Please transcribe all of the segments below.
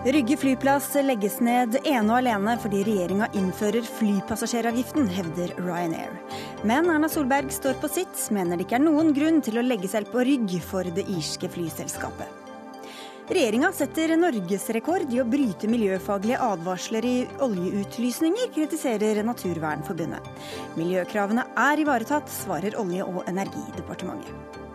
Rygge flyplass legges ned ene og alene fordi regjeringa innfører flypassasjeravgiften, hevder Ryanair. Men Erna Solberg står på sitt, mener det ikke er noen grunn til å legge seg på rygg for det irske flyselskapet. Regjeringa setter norgesrekord i å bryte miljøfaglige advarsler i oljeutlysninger, kritiserer Naturvernforbundet. Miljøkravene er ivaretatt, svarer Olje- og energidepartementet.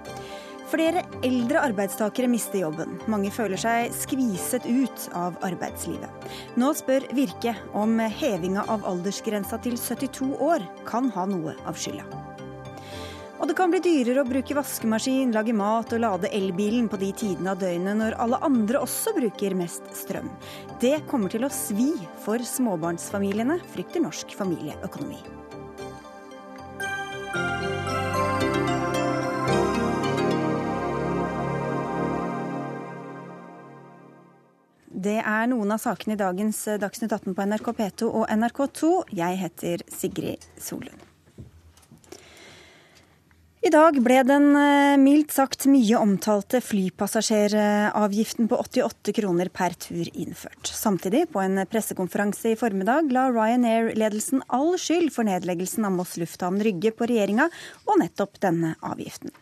Flere eldre arbeidstakere mister jobben. Mange føler seg skviset ut av arbeidslivet. Nå spør Virke om hevinga av aldersgrensa til 72 år kan ha noe av skylda. Og det kan bli dyrere å bruke vaskemaskin, lage mat og lade elbilen på de tidene av døgnet når alle andre også bruker mest strøm. Det kommer til å svi for småbarnsfamiliene, frykter Norsk familieøkonomi. Det er noen av sakene i dagens Dagsnytt 18 på NRK P2 og NRK2. Jeg heter Sigrid Solund. I dag ble den eh, mildt sagt mye omtalte flypassasjeravgiften på 88 kroner per tur innført. Samtidig, på en pressekonferanse i formiddag, la Ryanair-ledelsen all skyld for nedleggelsen av Moss lufthavn Rygge på regjeringa, og nettopp denne avgiften.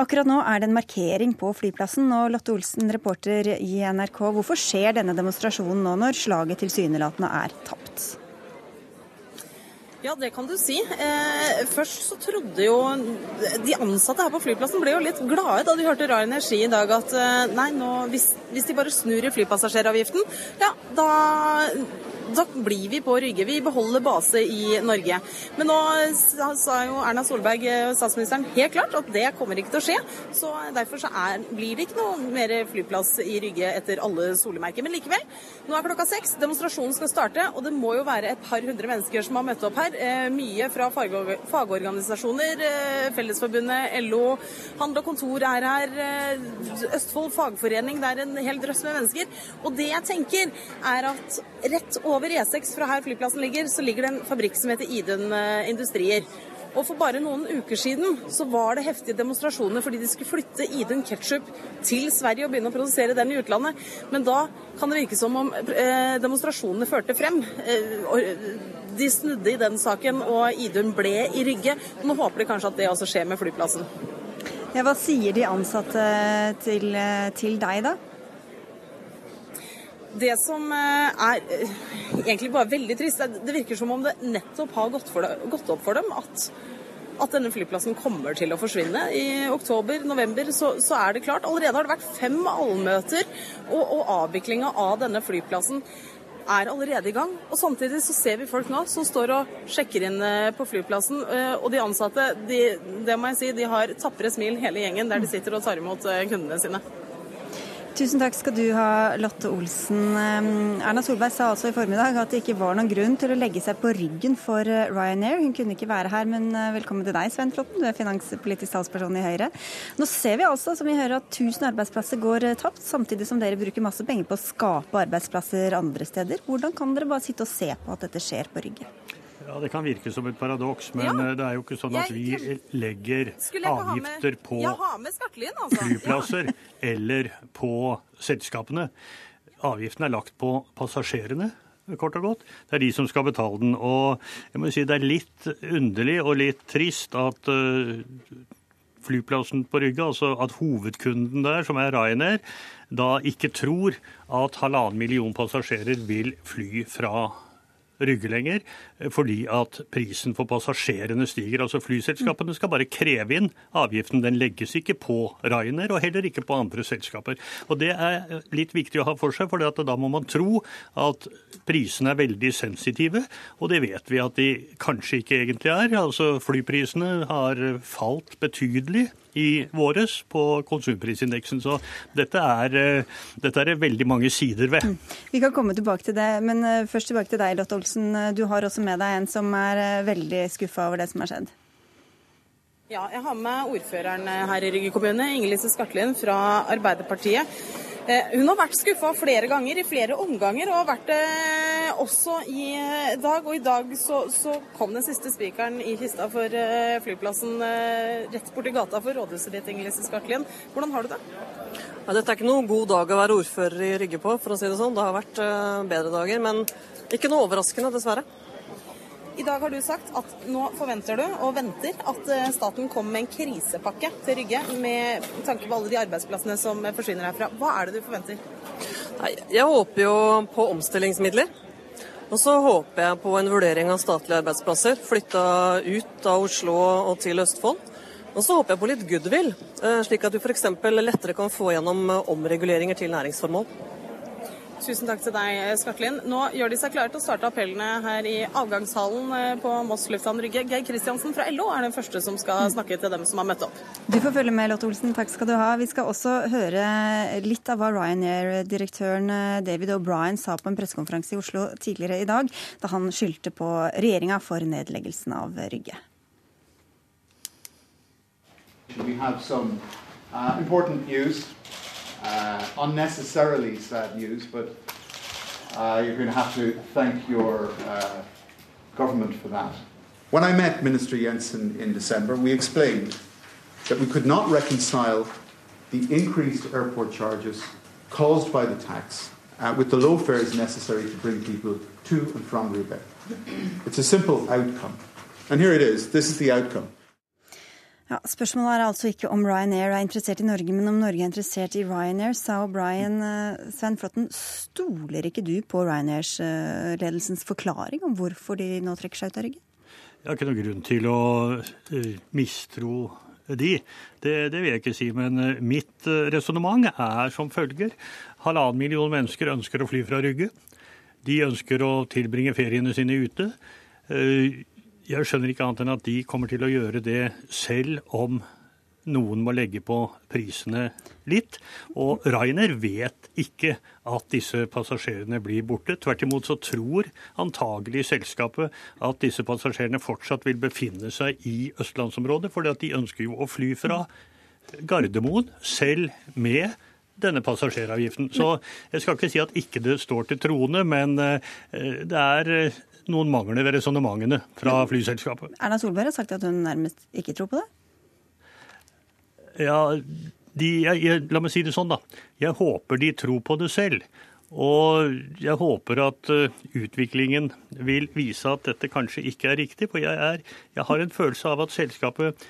Akkurat nå er det en markering på flyplassen, og Lotte Olsen, reporter i NRK, hvorfor skjer denne demonstrasjonen nå når slaget tilsynelatende er tapt? Ja, det kan du si. Eh, først så trodde jo De ansatte her på flyplassen ble jo litt glade da de hørte Rar Energi i dag at eh, nei, nå, hvis, hvis, de bare snur i flypassasjeravgiften, ja, da da blir vi på Rygge. Vi beholder base i Norge. Men nå sa jo Erna Solberg, eh, statsministeren, helt klart at det kommer ikke til å skje. Så derfor så er, blir det ikke noe mer flyplass i Rygge etter alle solemerker. Men likevel, nå er klokka seks, demonstrasjonen skal starte, og det må jo være et par hundre mennesker som har møtt opp her. Eh, mye fra fagorganisasjoner, eh, Fellesforbundet, LO, Handel og Kontor er her, Østfold fagforening, det er en hel drøss med mennesker. Og det jeg tenker, er at rett over over E6 fra her flyplassen ligger, så ligger det en fabrikk som heter Idun eh, Industrier. Og For bare noen uker siden så var det heftige demonstrasjoner fordi de skulle flytte Idun ketsjup til Sverige og begynne å produsere den i utlandet. Men da kan det virke som om eh, demonstrasjonene førte frem. Eh, de snudde i den saken, og Idun ble i Rygge. Nå håper de kanskje at det også skjer med flyplassen. Ja, hva sier de ansatte til, til deg, da? Det som eh, er eh, egentlig bare veldig trist, det virker som om det nettopp har gått, det, gått opp for dem at, at, denne flyplassen kommer til å forsvinne. I oktober-november så, så, er det klart. Allerede har det vært fem allmøter, og, og avviklinga av denne flyplassen er allerede i gang. Og Samtidig så ser vi folk nå som står og sjekker inn eh, på flyplassen. Og de ansatte de, det må jeg si, de har tapre smil hele gjengen der de sitter og tar imot kundene sine. Tusen takk skal du ha, Lotte Olsen. Erna Solberg sa altså i formiddag at det ikke var noen grunn til å legge seg på ryggen for eh, Ryanair. Hun kunne ikke være her, men eh, velkommen til deg, Svein Flåtten. Du er finanspolitisk talsperson i Høyre. Nå ser vi altså, som vi hører, at 1000 arbeidsplasser går eh, tapt, samtidig som dere bruker masse penger på å skape arbeidsplasser andre steder. Hvordan kan dere bare sitte og se på at dette skjer på Rygge? Ja, Det kan virke som et paradoks, men ja. det er jo ikke sånn at vi legger avgifter på altså. flyplasser eller på selskapene. Avgiften er lagt på passasjerene kort og godt. Det er de som skal betale den. Og jeg må si det er litt underlig og litt trist at uh, flyplassen på Rygge, altså at hovedkunden der, som er Ryanair, da ikke tror at halvannen million passasjerer vil fly fra Rygge lenger, eh, fordi at prisen for passasjerene stiger. Altså Flyselskapene skal bare kreve inn avgiften. Den legges ikke på Ryanair, og heller ikke på andre selskaper. Og Det er litt viktig å ha for seg, for da må man tro at prisene er veldig sensitive. Og det vet vi at de kanskje ikke egentlig er. Altså Flyprisene har falt betydelig i våres på konsumprisindeksen. Så dette er, eh, dette er veldig mange sider ved. Mm. Vi kan komme tilbake til det, men eh, først tilbake til deg, Lotte Olsen. Du har også med deg en som er eh, veldig skuffa over det som har skjedd. Ja, jeg har med ordføreren her i Rygge kommune, Inger-Lise Skartlien fra Arbeiderpartiet. Hun har vært skuffa flere ganger i flere omganger og har vært også i dag, og i dag så, så kom den siste spikeren i kista for flyplassen rett borti gata for rådhuset ditt, Inger-Lise Skartlien. Hvordan har du det? Ja, dette er ikke noen god dag å være ordfører i Rygge på, for å si det sånn. Det har vært bedre dager, men ikke noe overraskende, dessverre. I dag har du sagt at nå forventer du og venter at eh, staten kommer med en krisepakke til Rygge med tanke på alle de arbeidsplassene som forsvinner herfra. Hva er det du forventer? Jeg håper jo på omstillingsmidler. Og så håper jeg på en vurdering av statlige arbeidsplasser flytta ut av Oslo og til Østfold. Og så håper jeg på litt goodwill, eh, slik at du f.eks. lettere kan få gjennom eh, omreguleringer til næringsformål. Tusen takk til deg, Skartlin. Nå gjør de seg klare til å starte appellene her i avgangshallen eh, på Moss lufthavn Rygge. Geir Kristiansen fra LO er den første som skal snakke til dem som har møtt opp. Du får følge med, Lotte Olsen. Takk skal du ha. Vi skal også høre litt av hva Ryanair-direktøren eh, David O'Brien sa på en pressekonferanse i Oslo tidligere i dag, da han skyldte på regjeringa for nedleggelsen av Rygge. We have some uh, important news. Uh, unnecessarily sad news, but uh, you're going to have to thank your uh, government for that. When I met Minister Jensen in December, we explained that we could not reconcile the increased airport charges caused by the tax uh, with the low fares necessary to bring people to and from Roubaix. It's a simple outcome. And here it is. This is the outcome. Ja, Spørsmålet er altså ikke om Ryanair er interessert i Norge, men om Norge er interessert i Ryanair, sa O'Brien. Eh, Svein Flåtten, stoler ikke du på Ryanair-ledelsens eh, forklaring om hvorfor de nå trekker seg ut av Rygge? Jeg har ikke noen grunn til å uh, mistro de. Det, det, vil jeg ikke si. Men mitt resonnement er som følger. Halvannen million mennesker ønsker å fly fra Rygge. De ønsker å tilbringe feriene sine ute. Jeg skjønner ikke annet enn at de kommer til å gjøre det selv om noen må legge på prisene litt. Og Rainer vet ikke at disse passasjerene blir borte. Tvert imot så tror antagelig selskapet at disse passasjerene fortsatt vil befinne seg i østlandsområdet, for de ønsker jo å fly fra Gardermoen, selv med denne passasjeravgiften. Så jeg skal ikke si at ikke det står til troende, men eh, det er eh, noen mangler ved resonnementene fra flyselskapet. Erna Solberg har sagt at hun nærmest ikke tror på det? Ja, de, jeg, jeg, la meg si det sånn, da. Jeg håper de tror på det selv. Og jeg håper at uh, utviklingen vil vise at dette kanskje ikke er riktig. For jeg, er, jeg har en følelse av at selskapet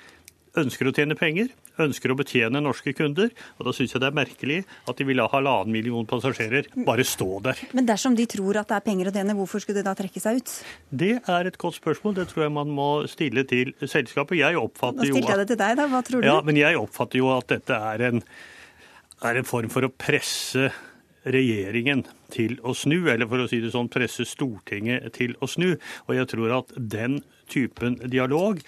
ønsker å tjene penger ønsker å betjene norske kunder. Og da syns jeg det er merkelig at de vil ha halvannen million passasjerer bare stå der. Men dersom de tror at det er penger å tjene, hvorfor skulle de da trekke seg ut? Det er et godt spørsmål. Det tror jeg man må stille til selskapet. Jeg oppfatter jo Nå stilte jeg det til deg, da. Hva tror du? Ja, men jeg oppfatter jo at dette er en, er en form for å presse regjeringen til å snu, eller for å si det sånn, presse Stortinget til å snu. Og jeg tror at den typen dialog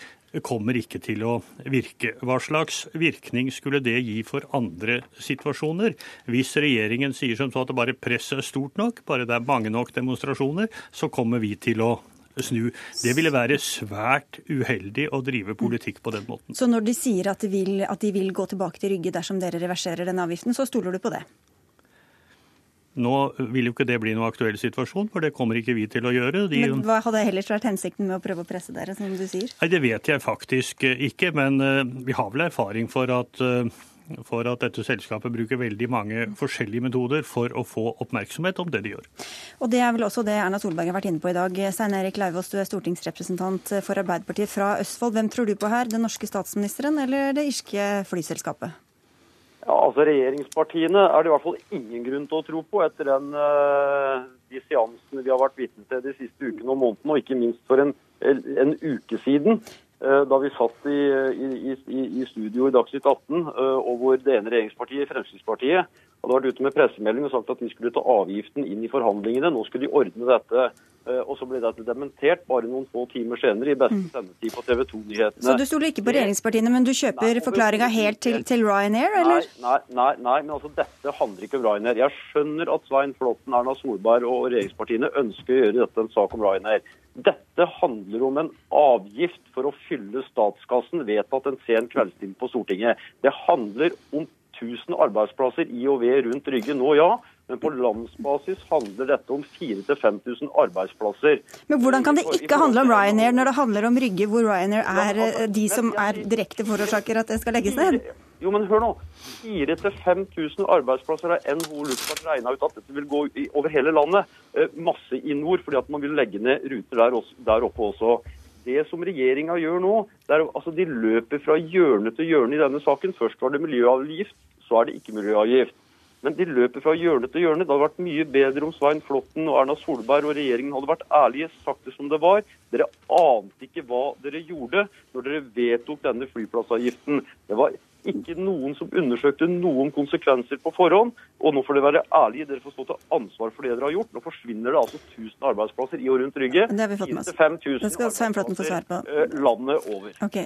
kommer ikke til å virke. Hva slags virkning skulle det gi for andre situasjoner? Hvis regjeringen sier som så at bare presset er stort nok, bare det er mange nok demonstrasjoner, så kommer vi til å snu. Det ville være svært uheldig å drive politikk på den måten. Så når de sier at de vil, at de vil gå tilbake til Rygge dersom dere reverserer den avgiften, så stoler du på det? Nå vil jo ikke det bli noen aktuell situasjon, for det kommer ikke vi til å gjøre. De... Men Hva hadde ellers vært hensikten med å prøve å presse dere, som du sier? Nei, Det vet jeg faktisk eh, ikke, men uh, vi har vel erfaring for at uh, for at dette selskapet bruker veldig mange forskjellige metoder for å få oppmerksomhet om det de gjør. Og Det er vel også det Erna Solberg har vært inne på i dag. Stein Erik Lauvås, du er stortingsrepresentant for Arbeiderpartiet fra Østfold. Hvem tror du på her, den norske statsministeren eller det irske flyselskapet? Ja, altså Regjeringspartiene er det i hvert fall ingen grunn til å tro på etter den, uh, de seansene vi har vært vitne til de siste ukene og månedene, og ikke minst for en, en uke siden. Uh, da vi satt i, i, i, i studio i Dagsnytt 18, uh, eh, og hvor det ene regjeringspartiet, Fremskrittspartiet, hadde vært ute med pressemelding og sagt at de skulle ta avgiften inn i forhandlingene. Nå skulle de ordne dette. Eh, og så ble dette dementert bare noen få timer senere i beste mm. sendetid på TV 2-nyhetene. Så du stoler ikke på regjeringspartiene, men du kjøper forklaringa helt til, til, Ryanair, eller? Nei, nei, nei, men altså dette handler ikke om Ryanair. Jeg skjønner at Svein Flåtten, Erna Solberg og regjeringspartiene ønsker å gjøre dette en sak om Ryanair. Dette handler om en avgift for å fylle statskassen, vedtatt en sen kveldstime på Stortinget. Det handler om 1000 arbeidsplasser i og ved rundt Rygge nå, ja. Men på landsbasis handler dette om 4000-5000 arbeidsplasser. Men hvordan kan det ikke handle om Ryanair når det handler om Rygge, hvor Ryanair er altså, eh, de som er direkte forårsaker at det skal legges ned? Jo, men hør nå. 4000-5000 arbeidsplasser har NHO Luftfart regna ut at dette vil gå over hele landet. Eh, masse i nord, fordi at man vil legge ned ruter der, også, der oppe også. Det som regjeringa gjør nå, det er, altså de løper fra hjørne til hjørne i denne saken. Først var det miljøavgift, så er det ikke miljøavgift. Men de løper fra hjørne til hjørne. Det hadde vært mye bedre om Svein Flåtten og Erna Solberg og regjeringen hadde vært ærlige, sagt det som det var. Dere ante ikke hva dere gjorde når dere vedtok denne flyplassavgiften. Det var ikke noen som undersøkte noen konsekvenser på forhånd. Og nå får dere være ærlige, dere får stå til ansvar for det dere har gjort. Nå forsvinner det altså 1000 arbeidsplasser i og rundt Rygge. Det har vi fått med oss. 4000-5000 Det skal Svein Flåtten få svar på. eh, landet over. Ok.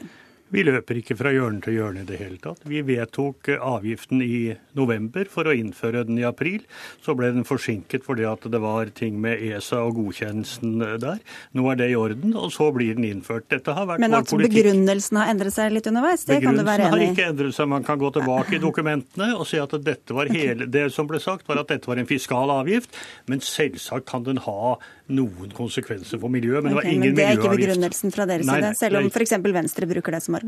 Vi løper ikke fra hjørne til hjørne i det hele tatt. Vi vedtok eh, avgiften i november for å innføre den i april. Så ble den forsinket fordi at det var ting med ESA og godkjennelsen eh, der. Nå er det i orden, og så blir den innført. Dette har vært Men vår at politikk. begrunnelsen har endret seg litt underveis, det kan du være enig i? Begrunnelsen har ikke endret seg. Man kan gå tilbake i dokumentene og si at dette var hele, det som ble sagt, var at dette var en fiskal avgift. Men selvsagt kan den ha noen konsekvenser for miljøet. Men det var ingen miljøavgift. men det er ikke begrunnelsen fra deres side, selv om f.eks. Venstre bruker det som argument.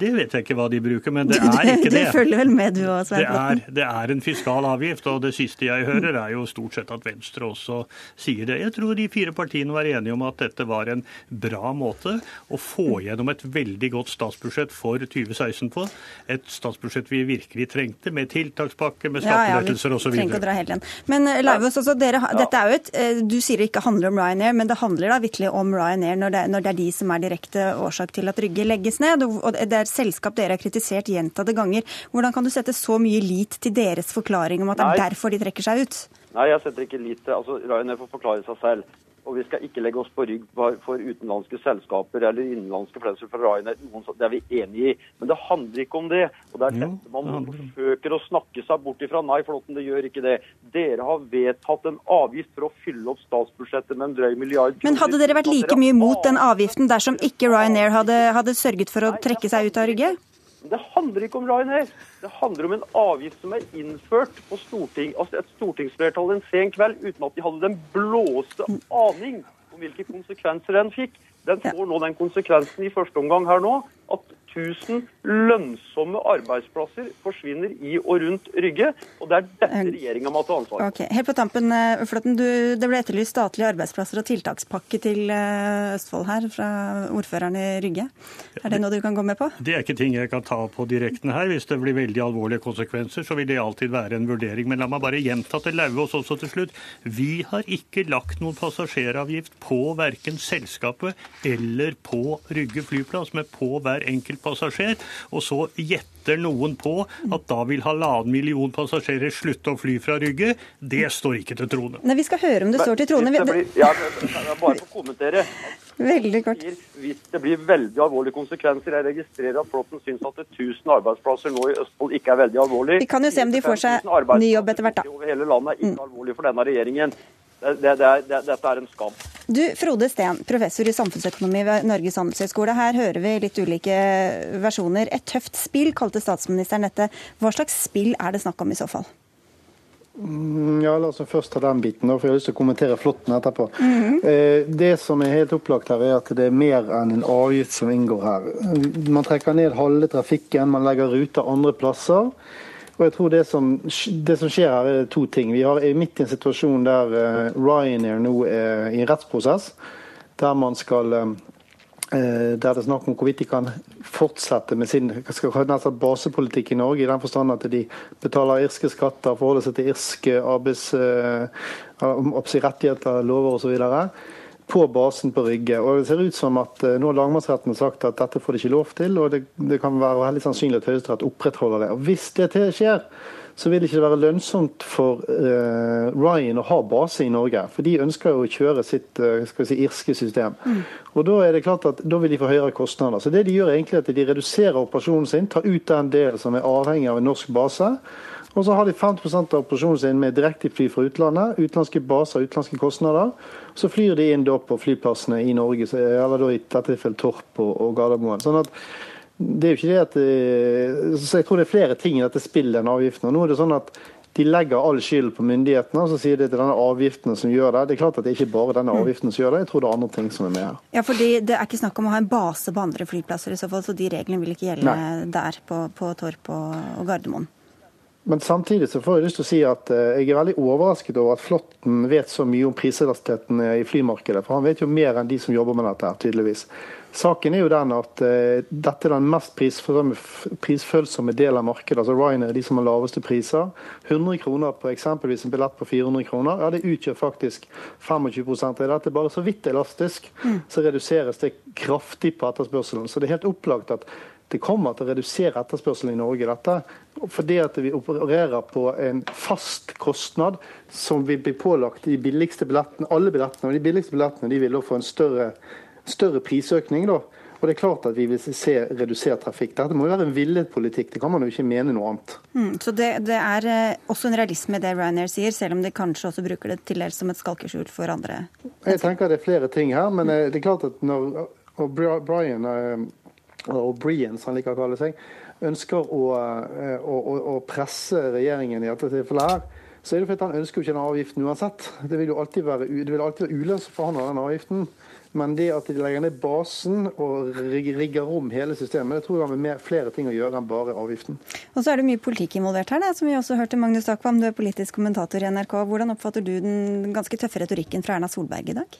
Det vet jeg ikke hva de bruker, men det er ikke Du det. følger vel med du òg, Det Svein er, det er en fiskal avgift, og det siste jeg hører er jo stort sett at Venstre også sier det. Jeg tror de fire partiene var enige om at dette var en bra måte å få gjennom et veldig godt statsbudsjett for 2016 på. Et statsbudsjett vi virkelig trengte, med tiltakspakke, med skattelettelser osv. Ja, ja. Men Leivås, altså, dere, ja. dette er jo et, eh, du sier det ikke handler om Ryanair, men det handler da virkelig om Ryanair når det, når det er de som er direkte årsak til at Rygge legges ned. Og og det er selskap dere har kritisert gjentatte ganger. Hvordan kan du sette så mye lit til deres forklaring om at det er derfor de trekker seg ut? Nei, jeg setter ikke lit til altså Ryanair får forklare seg selv. Og vi skal ikke legge oss på rygg for utenlandske selskaper eller innenlandske flensel fra Ryanair. Det er vi enig i. Men det handler ikke om det. Og det er dette man det forsøker å snakke seg bort ifra. Nei, Flåtten, det gjør ikke det. Dere har vedtatt en avgift for å fylle opp statsbudsjettet med en drøy milliard Men hadde dere vært like mye mot den avgiften dersom ikke Ryanair hadde, hadde sørget for å trekke seg ut av Rygge? Det handler ikke om Ryanair. Det handler om en avgift som er innført på storting, altså et stortingsflertall en sen kveld uten at de hadde den blåste aning om hvilke konsekvenser den fikk. Den får nå den konsekvensen i første omgang her nå at 1000 lønnsomme arbeidsplasser forsvinner i og rundt Rygge. Og det er dette regjeringa må ta ansvar for. Okay. Helt på tampen, eh, Flåtten. Du, det ble etterlyst statlige arbeidsplasser og tiltakspakke til eh, Østfold her fra ordføreren i Rygge. Er det noe du kan gå med på? Det er ikke ting jeg kan ta på direkten her. Hvis det blir veldig alvorlige konsekvenser, så vil det alltid være en vurdering. Men la meg bare gjenta til Lauvås også til slutt. Vi har ikke lagt noen passasjeravgift på verken selskapet eller på Rygge flyplass, men på hver enkelt passasjer. Og så gjetter noen på at da vil halvannen million passasjerer slutte å fly fra Rygge. Det står ikke til troende. Nei, Vi skal høre om det står til troende. Blir, ja, bare for å kommentere. Veldig kort. Hvis det blir veldig alvorlige konsekvenser Jeg registrerer at Flåtten syns at 1000 arbeidsplasser nå i Østfold ikke er veldig alvorlig. Vi kan jo se om de får seg ny jobb etter hvert, da. Mm. Over hele landet er ikke alvorlig for denne regjeringen. Det, det, det er, det, dette er en skam. Du, Frode Steen, professor i samfunnsøkonomi ved Norges handelshøyskole. Her hører vi litt ulike versjoner. Et tøft spill, kalte statsministeren dette. Hva slags spill er det snakk om i så fall? Mm, Ja, La oss først ta den biten, for jeg har lyst til å kommentere flåtten etterpå. Eh, Det som er helt opplagt her, er at det er mer enn en avgift som inngår her. Man trekker ned halve trafikken, man legger ruter andre plasser. Og jeg tror det som, det som skjer her, er to ting. Vi er midt i en situasjon der eh, Ryanair nå er i en rettsprosess, der man skal eh, Eh, der det er snakk om hvorvidt de kan fortsette med sin basepolitikk i Norge, i den forstand at de betaler irske skatter, forholder seg til irske arbeids, rettigheter, lover osv. på basen på Rygge. Og Det ser ut som at eh, nå har lagmannsretten sagt at dette får de ikke lov til, og det, det kan være veldig sannsynlig at Høyesterett opprettholder det. Og Hvis det skjer, så vil det ikke være lønnsomt for uh, Ryan å ha base i Norge. For de ønsker jo å kjøre sitt uh, skal vi si, irske system. Og Da er det klart at da vil de få høyere kostnader. Så det De gjør egentlig er at de reduserer operasjonen sin, tar ut den delen som er avhengig av en norsk base. Og så har de 50% av operasjonen sin med direktefly fra utlandet. Utenlandske baser, utenlandske kostnader. Så flyr de inn da på flyplassene i Norge, så- eller da i dette tilfellet Torp og, og Gardermoen. Sånn at det er jo ikke det at eh, Så jeg tror det er flere ting i dette spillet enn avgiften. Og nå er det sånn at de legger all skyld på myndighetene og så sier de at det er denne avgiften som gjør det. Det er klart at det er ikke bare denne Mm. avgiften som gjør det, jeg tror det er andre ting som er med her. Ja, fordi Det er ikke snakk om å ha en base på andre flyplasser, i så fall, så de reglene vil ikke gjelde Nei. der på, på Torp og, og Gardermoen. Men samtidig så får jeg lyst til å si at eh, jeg er veldig overrasket over at Flåtten vet så mye om priselasticiteten i flymarkedet. For han vet jo mer enn de som jobber med dette, tydeligvis. Saken er jo den at eh, dette er den mest prisfølsomme, prisfølsomme delen av markedet. altså Ryanair er de som har laveste priser. 100 kroner på eksempelvis en billett på 400 kroner, ja det utgjør faktisk 25% av dette. Bare så vidt elastisk, så reduseres det kraftig på etterspørselen. Så det er helt opplagt at det kommer til å redusere etterspørselen i Norge, dette. Fordi at vi opererer på en fast kostnad som vil bli pålagt de billigste billettene. Alle billettene. Og de billigste billettene de vil da få en større, større prisøkning. da. Og det er klart at vi vil se redusert trafikk. Dette må jo være en villet politikk. Det kan man jo ikke mene noe annet. Mm, så det, det er eh, også en realisme i det Ryanair sier, selv om de kanskje også bruker det til dels som et skalkeskjul for andre. Jeg tenker det er flere ting her, men eh, det er klart at når Brian eh, og Brian, som han liker å kalle seg, ønsker eh, å, å, å presse regjeringen i dette tilfellet her, så er det fordi han ønsker jo ikke den avgiften uansett. Det vil jo alltid være, det være ulønnsomt for han å ha den avgiften. Men det at de legger ned basen og rigger om hele systemet, det tror jeg har med flere ting å gjøre enn bare avgiften. Og så er det mye politikk involvert her, da, som vi også hørte Magnus Takvam, du er politisk kommentator i NRK. Hvordan oppfatter du den ganske tøffe retorikken fra Erna Solberg i dag?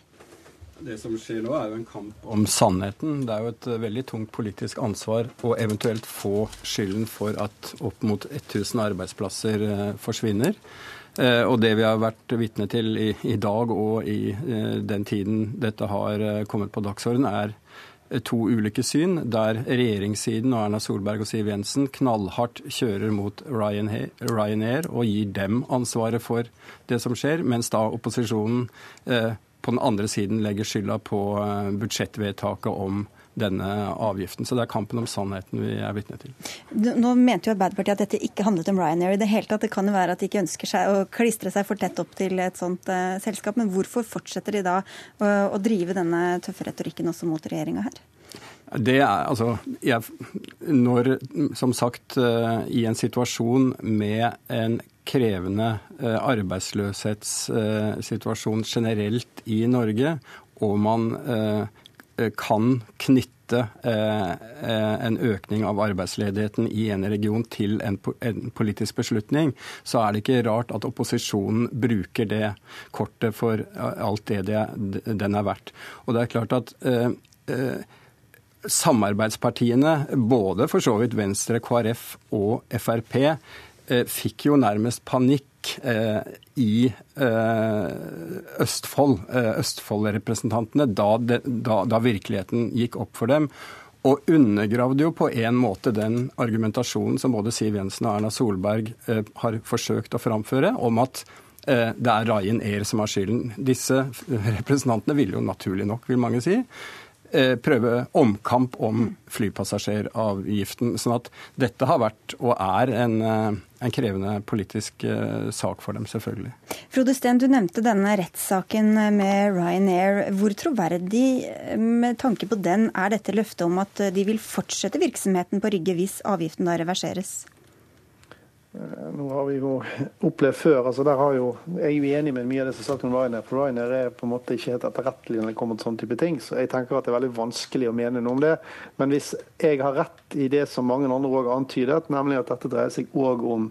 Det som skjer nå, er jo en kamp om sannheten. Det er jo et eh, veldig tungt politisk ansvar å eventuelt få skylden for at opp mot 1000 arbeidsplasser eh, forsvinner. Eh, Og det vi har vært vitne til i, i dag og i den tiden dette har kommet på dagsorden, er to ulike syn, der regjeringssiden og Erna Solberg og Siv Jensen knallhardt kjører mot Ryanair og gir dem ansvaret for det som skjer, mens da opposisjonen eh, på den andre siden legger skylda på eh, budsjettvedtaket om denne avgiften. Så det er kampen om sannheten vi er vitne til. Nå mente jo Arbeiderpartiet at dette ikke handlet om Ryanair i det hele tatt. Det kan jo være at de ikke ønsker seg å klistre seg for tett opp til et sånt uh, selskap. Men hvorfor fortsetter de da å, å drive denne tøffe retorikken også mot regjeringa her? Det er altså jeg, Når, som sagt, uh, i en situasjon med en krevende eh, arbeidsløshetssituasjon generelt i Norge, og man eh, kan knytte eh, eh, en økning av arbeidsledigheten i en region til en, politisk beslutning, så er det ikke rart at opposisjonen bruker det kortet for alt det, den er verdt. Og det er klart at eh, eh, samarbeidspartiene, både for så vidt Venstre, KrF og Frp, eh, fikk jo nærmest panikk eh, i eh, Østfold, eh, Østfold-representantene, da, da, da virkeligheten gikk opp for dem. Og undergravde jo på en måte den argumentasjonen som både Siv Jensen og Erna Solberg eh, har forsøkt å framføre, om at eh, det er Ryan Air som har skylden. Disse representantene ville jo naturlig nok, vil mange si, eh, prøve omkamp om flypassasjeravgiften. Sånn at dette har vært og er en, eh, en krevende politisk eh, sak for dem, selvfølgelig. Frode Steen, du nevnte denne rettssaken med Ryanair. Hvor troverdig, eh, med tanke på den, er dette løftet om at de vil fortsette virksomheten på Rygge hvis avgiften da reverseres? Nå har vi jo opplevd før. altså der har jo, Jeg er jo enig med mye av det som er sagt om Ryanair. For Ryanair er på en måte ikke helt etterrettelig når det kommer til sånne type ting. Så jeg tenker at det er veldig vanskelig å mene noe om det. Men hvis jeg har rett i det som mange andre òg antydet, nemlig at dette dreier seg òg om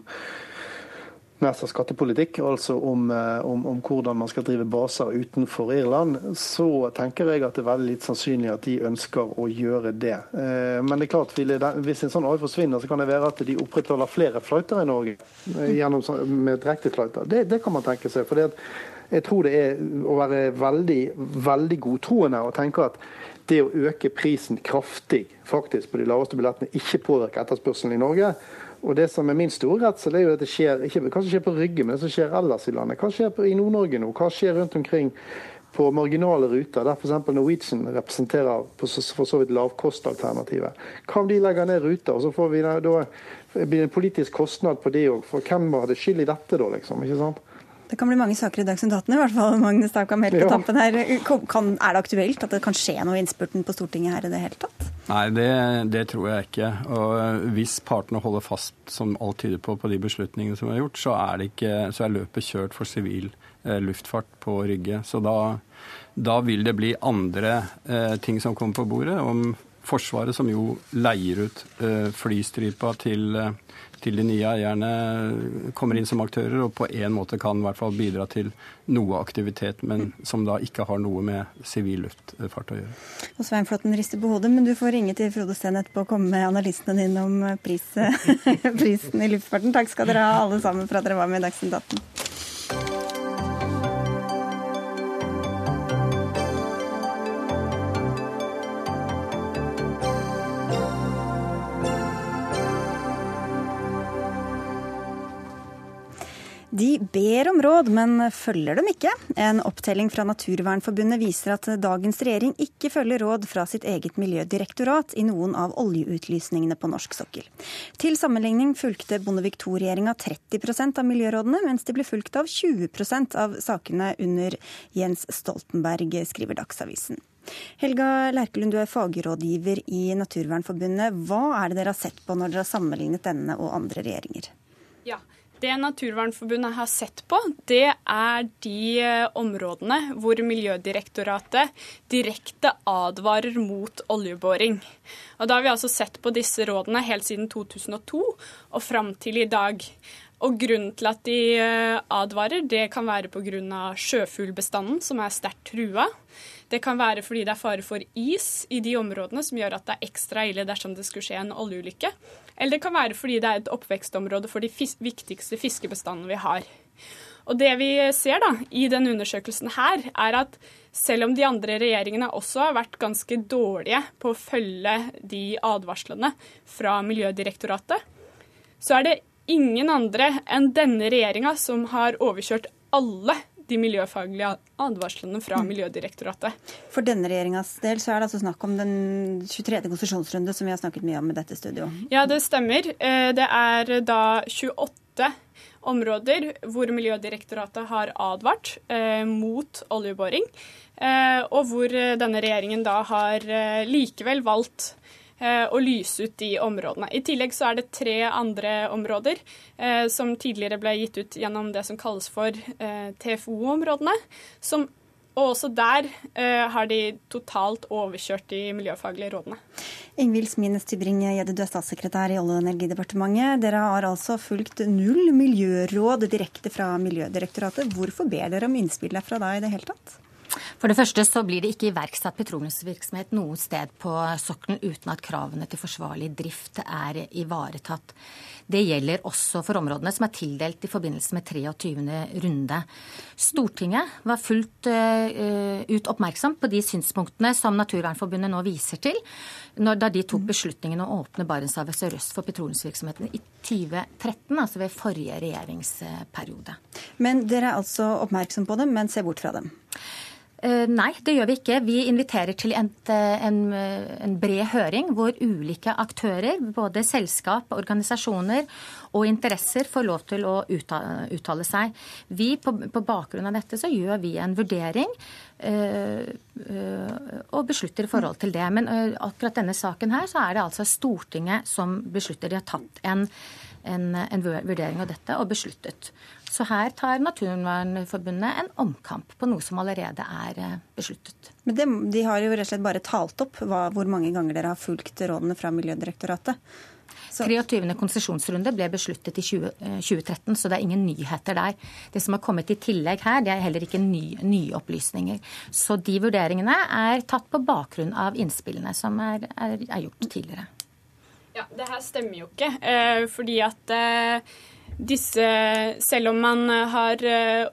av skattepolitikk, altså om, eh, om, om hvordan man skal drive baser utenfor Irland, så tenker jeg at det er veldig litt sannsynlig at de ønsker å gjøre det. Eh, Men det er klart, hvis en sånn avgift forsvinner, så kan det være at de opprettholder flere fløyter i Norge eh, gjennom, med direktefløyter. Det, det kan man tenke seg. for jeg tror det er å være veldig, veldig godtroende og tenke at det å øke prisen kraftig faktisk på de laveste billettene ikke påvirker etterspørselen i Norge. Og det som er min store redsel, er jo at det skjer ikke hva som skjer på Rygge, men det som skjer ellers i landet. Hva skjer på, i Nord-Norge nå? Hva skjer rundt omkring på marginale ruter, der f.eks. Norwegian representerer på så, for så vidt lavkostalternativet? Hva om de legger ned ruter, og så får vi da blir det en politisk kostnad på det òg? For hvem hadde skyld i dette da, liksom? ikke sant? Det kan bli mange saker i Dagsnytt 18, i hvert fall, Magnus Takam, helt på Ja. tampen her. Kan, er det aktuelt at det kan skje noe i innspurten på Stortinget her i det hele tatt? Nei, det, det, tror jeg ikke. Og hvis partene holder fast, som alt tyder på, på de beslutningene som er gjort, så er, ikke, så er løpet kjørt for sivil eh, luftfart på Rygge. Så da, da, vil det bli andre eh, ting som kommer på bordet. Om Forsvaret, som jo leier ut eh, flystripa til eh, til de nye eierne kommer inn som aktører, og på en måte kan i hvert fall bidra til noe aktivitet, men som da ikke har noe med sivil luftfart å gjøre. Og Svein Flåtten rister på hodet, men du får ringe til Frode Steen etterpå og komme med analysene dine om pris, prisen i luftfarten. Takk skal dere ha alle sammen for at dere var med i Dagsnytt 18. ber om råd, men følger dem ikke. En opptelling fra Naturvernforbundet viser at dagens regjering ikke følger råd fra sitt eget miljødirektorat i noen av oljeutlysningene på norsk sokkel. Til sammenligning fulgte Bondevik II-regjeringa 30% av miljørådene, mens de ble fulgt av 20% av sakene under Jens Stoltenberg, skriver Dagsavisen. Helga Lerkelund, du er fagrådgiver i Naturvernforbundet. Hva er det dere har sett på når dere har sammenlignet denne og andre regjeringer? Ja, det Naturvernforbundet har sett på, det er de eh, områdene hvor Miljødirektoratet direkte advarer mot oljeboring. Og Da har vi altså sett på disse rådene helt siden 2002 og fram til i dag. Og Grunnen til at de eh, advarer, det kan være pga. sjøfuglbestanden, som er sterkt trua. Det kan være fordi det er fare for is i de områdene, som gjør at det er ekstra ille dersom det skulle skje en oljeulykke. Eller det kan være fordi det er et oppvekstområde for de fis viktigste fiskebestandene vi har. Og Det vi ser da, i denne undersøkelsen her, er at selv om de andre regjeringene også har vært ganske dårlige på å følge de advarslene fra Miljødirektoratet, så er det ingen andre enn denne regjeringa som har overkjørt alle de miljøfaglige advarslene fra mm. Miljødirektoratet. For denne regjeringas del så er det altså snakk om den 23. konsesjonsrunde som vi har snakket mye om i dette studio. Ja, det stemmer. Eh, det er da 28 områder hvor Miljødirektoratet har advart eh, mot oljeboring, eh, og hvor denne regjeringen da har likevel valgt og lyse ut de områdene. I tillegg så er det tre andre områder eh, som tidligere ble gitt ut gjennom det som kalles for eh, TFO-områdene. som og også der eh, har de totalt overkjørt de miljøfaglige rådene. Ingvild Smines Tybring-Gjedde, du er statssekretær i Olje- og energidepartementet. Dere har altså fulgt null miljøråd direkte fra Miljødirektoratet. Hvorfor ber dere om innspill derfra da i det hele tatt? For det første så blir det ikke iverksatt petroleumsvirksomhet noe sted på sokkelen uten at kravene til forsvarlig drift er ivaretatt. Det gjelder også for områdene som er tildelt i forbindelse med 23. runde. Stortinget var fullt uh, ut oppmerksom på de synspunktene som Naturvernforbundet nå viser til, når, da de tok beslutningen å åpne Barentshavet sørøst for petroleumsvirksomheten i 2013, altså ved forrige regjeringsperiode. Men dere er altså oppmerksom på dem, men ser bort fra dem? Eh, nei, det gjør vi ikke. Vi inviterer til en, en, en, bred høring hvor ulike aktører, både selskap, organisasjoner og interesser, får lov til å uttale seg. Vi, på, på bakgrunn av dette så gjør vi en vurdering øh, øh, og beslutter i forhold til det. Men øh, akkurat denne saken her så er det altså Stortinget som beslutter. De har tatt en, en vurdering av dette og besluttet. Så her tar Naturvernforbundet en omkamp på noe som allerede er eh, besluttet. Men det, De har jo rett og slett bare talt opp hva, hvor mange ganger dere har fulgt rådene fra Miljødirektoratet. Så. 23. konsesjonsrunde ble besluttet i 20, 2013, eh, så det er ingen nyheter der. Det som har kommet i tillegg her, det er heller ikke nye, nye opplysninger. Så de vurderingene er tatt på bakgrunn av innspillene som er, er, er gjort tidligere. Ja, Det her stemmer jo ikke, eh, fordi at eh, disse Selv om man har eh,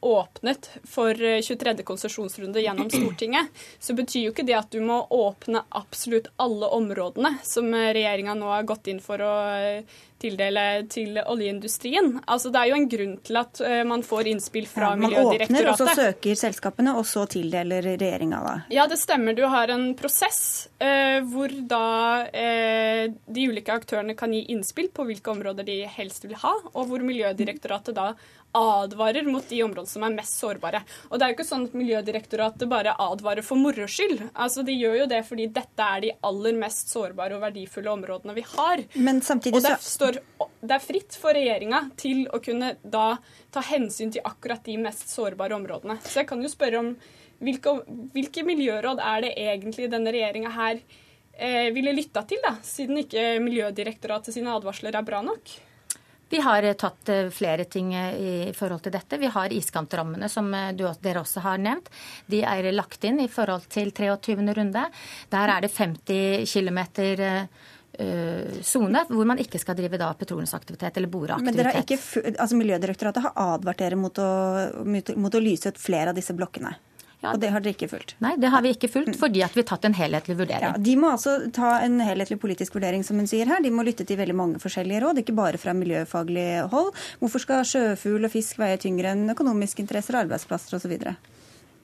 åpnet for 23. Eh, konsesjonsrunde gjennom Stortinget, så betyr jo ikke det at du må åpne absolutt alle områdene som regjeringa nå har gått inn for å eh, tildele til oljeindustrien. Altså, det er jo en grunn til at man får innspill fra ja, man Miljødirektoratet. Man åpner, og så søker selskapene, og så tildeler regjeringa da? Ja, det stemmer. Du har en prosess eh, hvor da eh, de ulike aktørene kan gi innspill på hvilke områder de helst vil ha, og hvor Miljødirektoratet da advarer mot de områdene som er mest sårbare. Og det er jo ikke sånn at Miljødirektoratet bare advarer for moro skyld. Altså, de gjør jo det fordi dette er de aller mest sårbare og verdifulle områdene vi har. Men samtidig og det, står, det er fritt for regjeringa til å kunne da ta hensyn til akkurat de mest sårbare områdene. Så jeg kan jo spørre om hvilke, hvilke miljøråd er det egentlig denne regjeringa her eh, ville lytta til, da, siden ikke Miljødirektoratet sine advarsler er bra nok? Vi har eh, tatt eh, flere ting i forhold til dette. Vi har iskantrammene, som dere også har nevnt. De er lagt inn i forhold til 23. runde. Der er det 50 km sone hvor man ikke skal drive da petroleumsaktivitet eller boreaktivitet. Men altså Miljødirektoratet har advart dere mot å, mot å lyse ut flere av disse blokkene? Ja. Og det har dere ikke fulgt? Nei, det har vi ikke fulgt, fordi at vi har tatt en helhetlig vurdering. Ja, de må altså ta en helhetlig politisk vurdering, som hun sier her. De må lytte til veldig mange forskjellige råd, ikke bare fra miljøfaglig hold. Hvorfor skal sjøfugl og fisk veie tyngre enn økonomiske interesser, arbeidsplasser osv.?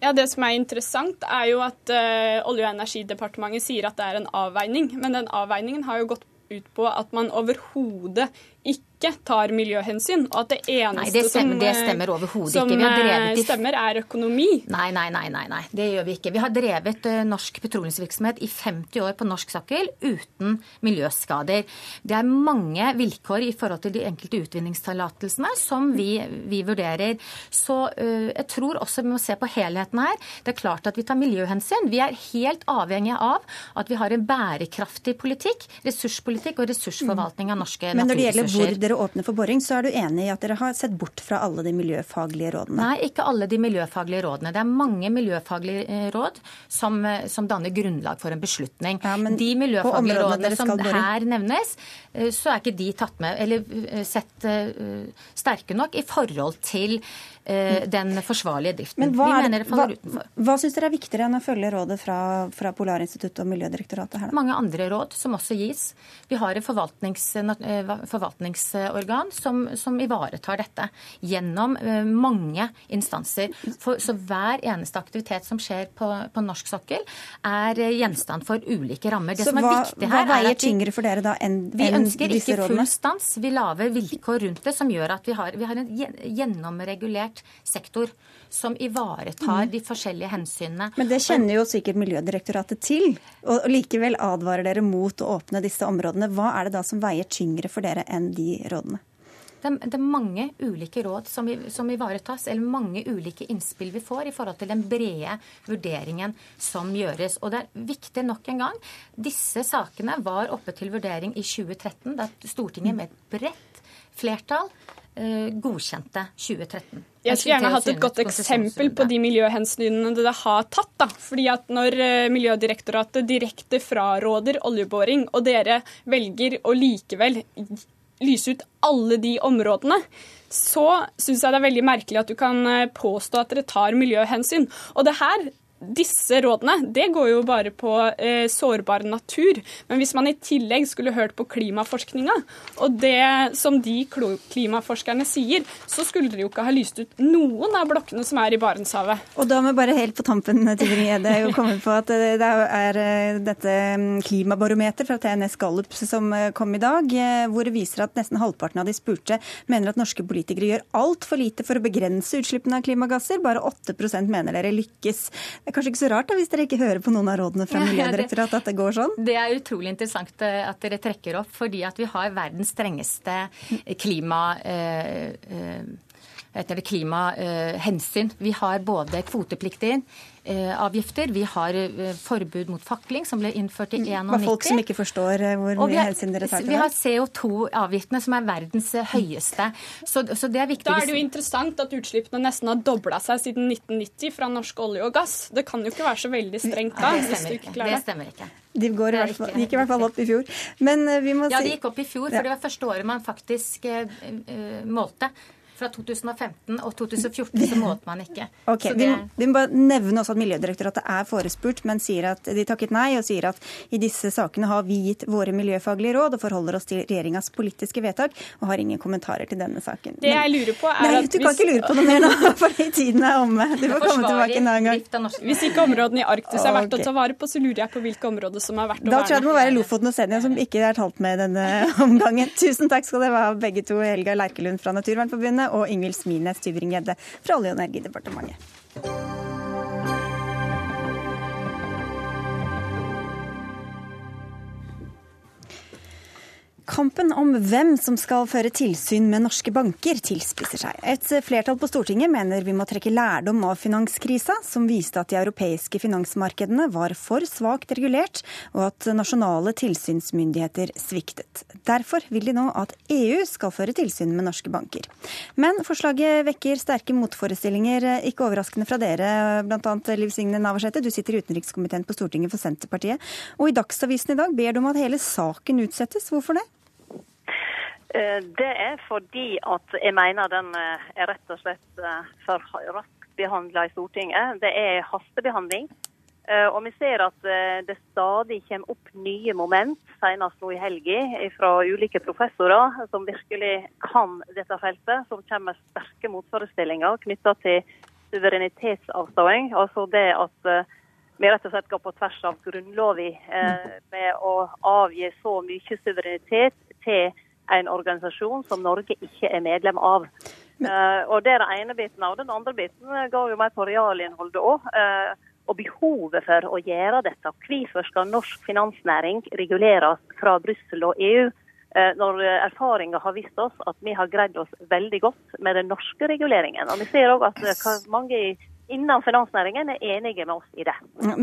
Ja, Det som er interessant, er jo at uh, Olje- og energidepartementet sier at det er en avveining. Men den avveiningen har jo gått ut på at man overhodet ikke tar miljøhensyn, og at det eneste nei, det stemmer, det stemmer som, ikke. Eh, stemmer, er økonomi. Nei, nei, nei, nei, nei, det gjør vi ikke. Vi har drevet uh, norsk petroleumsvirksomhet i 50 år på norsk sokkel uten miljøskader. Det er mange vilkår i forhold til de enkelte utvinningstillatelsene som vi, vi, vurderer. Så uh, jeg tror også vi må se på helheten her. Det er klart at vi tar miljøhensyn. Vi er helt avhengige av at vi har en bærekraftig politikk, ressurspolitikk og ressursforvaltning av norske naturressurser. Hvor dere åpner for boring, så er du enig i at dere har sett bort fra alle de miljøfaglige rådene? Nei, ikke alle de miljøfaglige rådene. Det er mange miljøfaglige eh, råd som, eh, som danner grunnlag for en beslutning. Ja, de miljøfaglige rådene som her nevnes, eh, så er ikke de tatt med, eller sett sterke nok i forhold til den forsvarlige driften. Men hva, Vi mener det faller hva, utenfor. Hva syns dere er viktigere enn å følge rådet fra, fra Polarinstituttet og Miljødirektoratet? her? Da? Mange andre råd som også gis. Vi har et forvaltnings, eh, forvaltningsorgan som, som, ivaretar dette gjennom eh, mange instanser. For, så hver eneste aktivitet som skjer på, på norsk sokkel, er gjenstand for ulike rammer. Det så som er hva, viktig her, hva veier tyngre for dere da enn, enn disse rådene? Vi ønsker ikke full stans. Vi lager vilkår rundt det som gjør at vi har, vi har en gjennomregulert regulert sektor som ivaretar mm. de forskjellige hensynene. Men det kjenner jo sikkert Miljødirektoratet til, og likevel advarer dere mot å åpne disse områdene. Hva er det da som veier tyngre for dere enn de rådene? Det er, det mange ulike råd som, som, ivaretas, eller mange ulike innspill vi får i forhold til den brede vurderingen som gjøres. Og det er viktig nok en gang. Disse sakene var oppe til vurdering i 2013, da Stortinget med et bredt flertall godkjente 2013. Jeg skulle gjerne hatt et godt eksempel på de miljøhensynene det har tatt. da. Fordi at Når eh, Miljødirektoratet direkte fraråder oljeboring, og dere velger å likevel lyse ut alle de områdene, så syns jeg det er veldig merkelig at du kan eh, påstå at dere tar miljøhensyn. Og det her disse rådene det går jo bare på eh, sårbar natur. Men hvis man i tillegg skulle hørt på klimaforskninga, og det som de klimaforskerne sier, så skulle dere jo ikke ha lyst ut noen av blokkene som er i Barentshavet. Og da må vi bare helt på tampen Tybring-Gjedde komme på at det er eh, dette mm, klimabarometer fra TNS Gallup som eh, kom i dag, eh, hvor det viser at nesten halvparten av de spurte mener at norske politikere gjør altfor lite for å begrense utslippene av klimagasser. Bare 8% mener dere lykkes. Det er kanskje ikke så rart da, hvis dere ikke hører på noen av rådene fra Miljødirektoratet at det går sånn? Det er utrolig interessant eh, at dere trekker opp, fordi at vi har verdens strengeste klima... Eh, eh, klimahensyn. Vi har både kvotepliktig Eh, avgifter. Vi har eh, forbud mot fakling, som ble innført i 91. For folk som ikke forstår eh, hvor mye hensyn dere tar til det? Vi har CO2-avgiftene, som er verdens høyeste. Så, så, det er viktig. Da er det jo interessant at utslippene nesten har dobla seg siden 1990 fra norsk olje og gass. Det kan jo ikke være så veldig strengt da. Det stemmer ikke. Det stemmer ikke. De går i hvert fall, gikk i hvert fall opp i fjor. Men vi må si Ja, de gikk opp i fjor, for det var første året man faktisk uh, målte. Fra 2015 og 2014 så målte man ikke. Okay, det... vi, vi, må bare nevne også at Miljødirektoratet er forespurt, men sier at de takket nei og sier at i disse sakene har vi gitt våre miljøfaglige råd og forholder oss til regjeringas politiske vedtak og har ingen kommentarer til denne saken. Det jeg lurer på er nei, at Du kan ikke lure på noe mer nå, for tiden er omme. Du får komme tilbake en annen gang. Hvis ikke områdene i Arktis er verdt å ta vare på, så lurer jeg på hvilke områder som er verdt å verne. Da tror jeg det må være Lofoten og Senja som ikke er talt med i denne omgangen. Tusen takk skal dere ha begge to, Helga Lerkelund fra Naturvernforbundet og Ingvild Smines Tyvring-Gjedde fra Olje- og energidepartementet. Kampen om hvem som skal føre tilsyn med norske banker, tilspisser seg. Et flertall på Stortinget mener vi må trekke lærdom av finanskrisa, som viste at de europeiske finansmarkedene var for svakt regulert, og at nasjonale tilsynsmyndigheter sviktet. Derfor vil de nå at EU skal føre tilsyn med norske banker. Men forslaget vekker sterke motforestillinger, ikke overraskende fra dere, bl.a. Liv Signe Navarsete. Du sitter i utenrikskomiteen på Stortinget for Senterpartiet, og i Dagsavisen i dag ber du om at hele saken utsettes. Hvorfor det? Eh, det er fordi at jeg mener den eh, er rett og slett eh, for raskt behandla i Stortinget. Det er hastebehandling. Og vi ser at det stadig kommer opp nye moment, senest nå i helga, fra ulike professorer som virkelig kan dette feltet, som kommer med sterke motforestillinger knytta til suverenitetsavståing. Altså det at vi rett og slett går på tvers av Grunnloven med å avgi så mye suverenitet til en organisasjon som Norge ikke er medlem av. Uh, og Det er den ene biten. Og den andre biten går jo mer på realinnholdet òg. Uh, og behovet for å gjøre dette. Hvorfor skal norsk finansnæring reguleres fra Brussel og EU? Uh, når erfaringa har vist oss at vi har greid oss veldig godt med den norske reguleringen. Og vi ser òg at mange innen finansnæringen er enige med oss i det.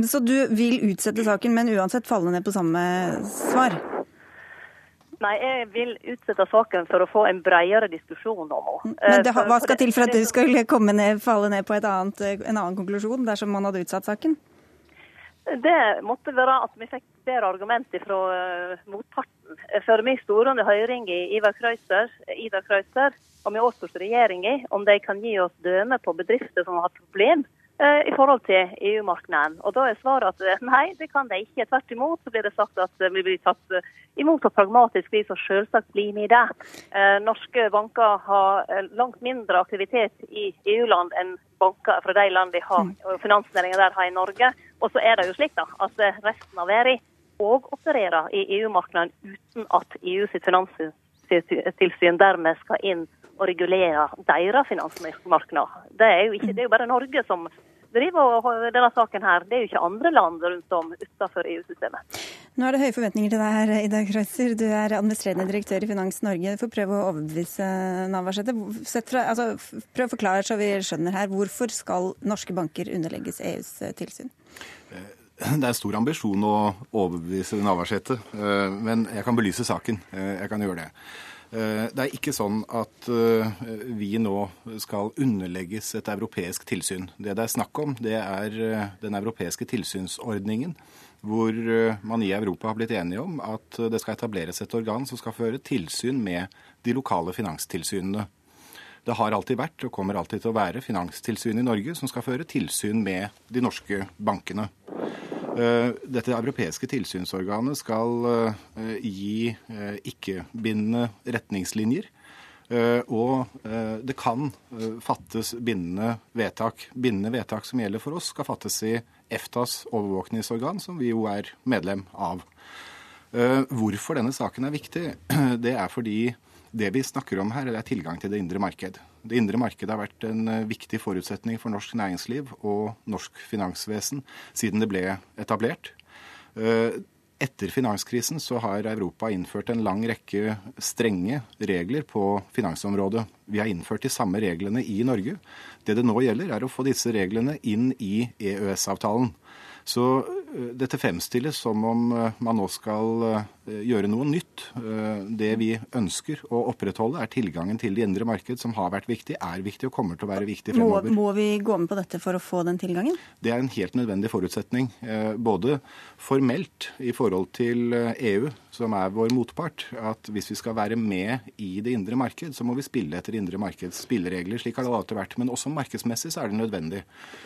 Så du vil utsette saken, men uansett falle ned på samme svar? Nei, jeg vil utsette saken for å få en bredere diskusjon om henne. Men det, hva skal til for at du skal ned, falle ned på annet, en annen konklusjon dersom man hadde utsatt saken? Det måtte være at vi fikk bedre argumenter fra uh, motparten. For vi sto under høring i Ivar Krøyser, Ida Krøyser og vi åtspurte regjeringa om de kan gi oss dømme på bedrifter som har hatt problem Eh, i forhold til EU-markedet. Og Da er svaret at eh, nei, det kan de ikke. Tvert imot så blir det sagt at eh, vi blir tatt imot på pragmatisk vis, og selvsagt blir vi det. Norske banker har langt mindre aktivitet i EU-land enn banker fra de land de har, mm. finansnæringa der har i Norge. Og så er det jo slik da, at resten av verden òg opererer i EU-markedet uten at EU sitt finanstilsyn dermed skal inn og regulere deres finansmarkeder. Det er jo ikke, det er jo bare Norge som driver denne saken her. Det er jo ikke andre land rundt om utenfor EU-systemet. Nå er det høye forventninger til deg her, Ida Kreuzer. Du er administrerende direktør i Finans Norge. Får prøve å overbevise Navarsete. Altså, prøv å forklare så vi skjønner her. Hvorfor skal norske banker underlegges EUs eh, tilsyn? Eh, det er stor ambisjon å overbevise Navarsete, eh, men jeg kan belyse saken. Jeg kan gjøre det. Eh, det er ikke sånn at eh, vi nå skal underlegges et europeisk tilsyn. Det det er snakk om, det er eh, den europeiske tilsynsordningen. Hvor man i Europa har blitt enige om at det skal etableres et organ som skal føre tilsyn med de lokale finanstilsynene. Det har alltid vært og kommer alltid til å være Finanstilsynet i Norge som skal føre tilsyn med de norske bankene. Eh, dette europeiske tilsynsorganet skal eh, gi eh, ikke-bindende retningslinjer. Og det kan fattes bindende vedtak. Bindende vedtak som gjelder for oss, skal fattes i EFTAs overvåkningsorgan, som vi jo er medlem av. Hvorfor denne saken er viktig, det er fordi det vi snakker om her, er tilgang til det indre marked. Det indre markedet har vært en eh, viktig forutsetning for norsk næringsliv og norsk finansvesen siden det ble etablert. Eh, etter finanskrisen så har Europa innført en lang rekke strenge regler på finansområdet. Vi har innført de samme reglene i Norge. Det det nå gjelder, er å få disse reglene inn i EØS-avtalen. Så eh, dette fremstilles som om eh, man nå skal eh, gjøre noe nytt. Det vi ønsker å opprettholde, er tilgangen til det indre marked, som har vært viktig, er viktig og kommer til å være viktig fremover. Må, må vi gå med på dette for å få den tilgangen? Det er en helt nødvendig forutsetning. Både formelt i forhold til EU, e som er vår motpart, at hvis vi skal være med i det indre marked, så må vi spille etter indre markeds spilleregler. Slik har det alltid vært. Men også markedsmessig så er det nødvendig.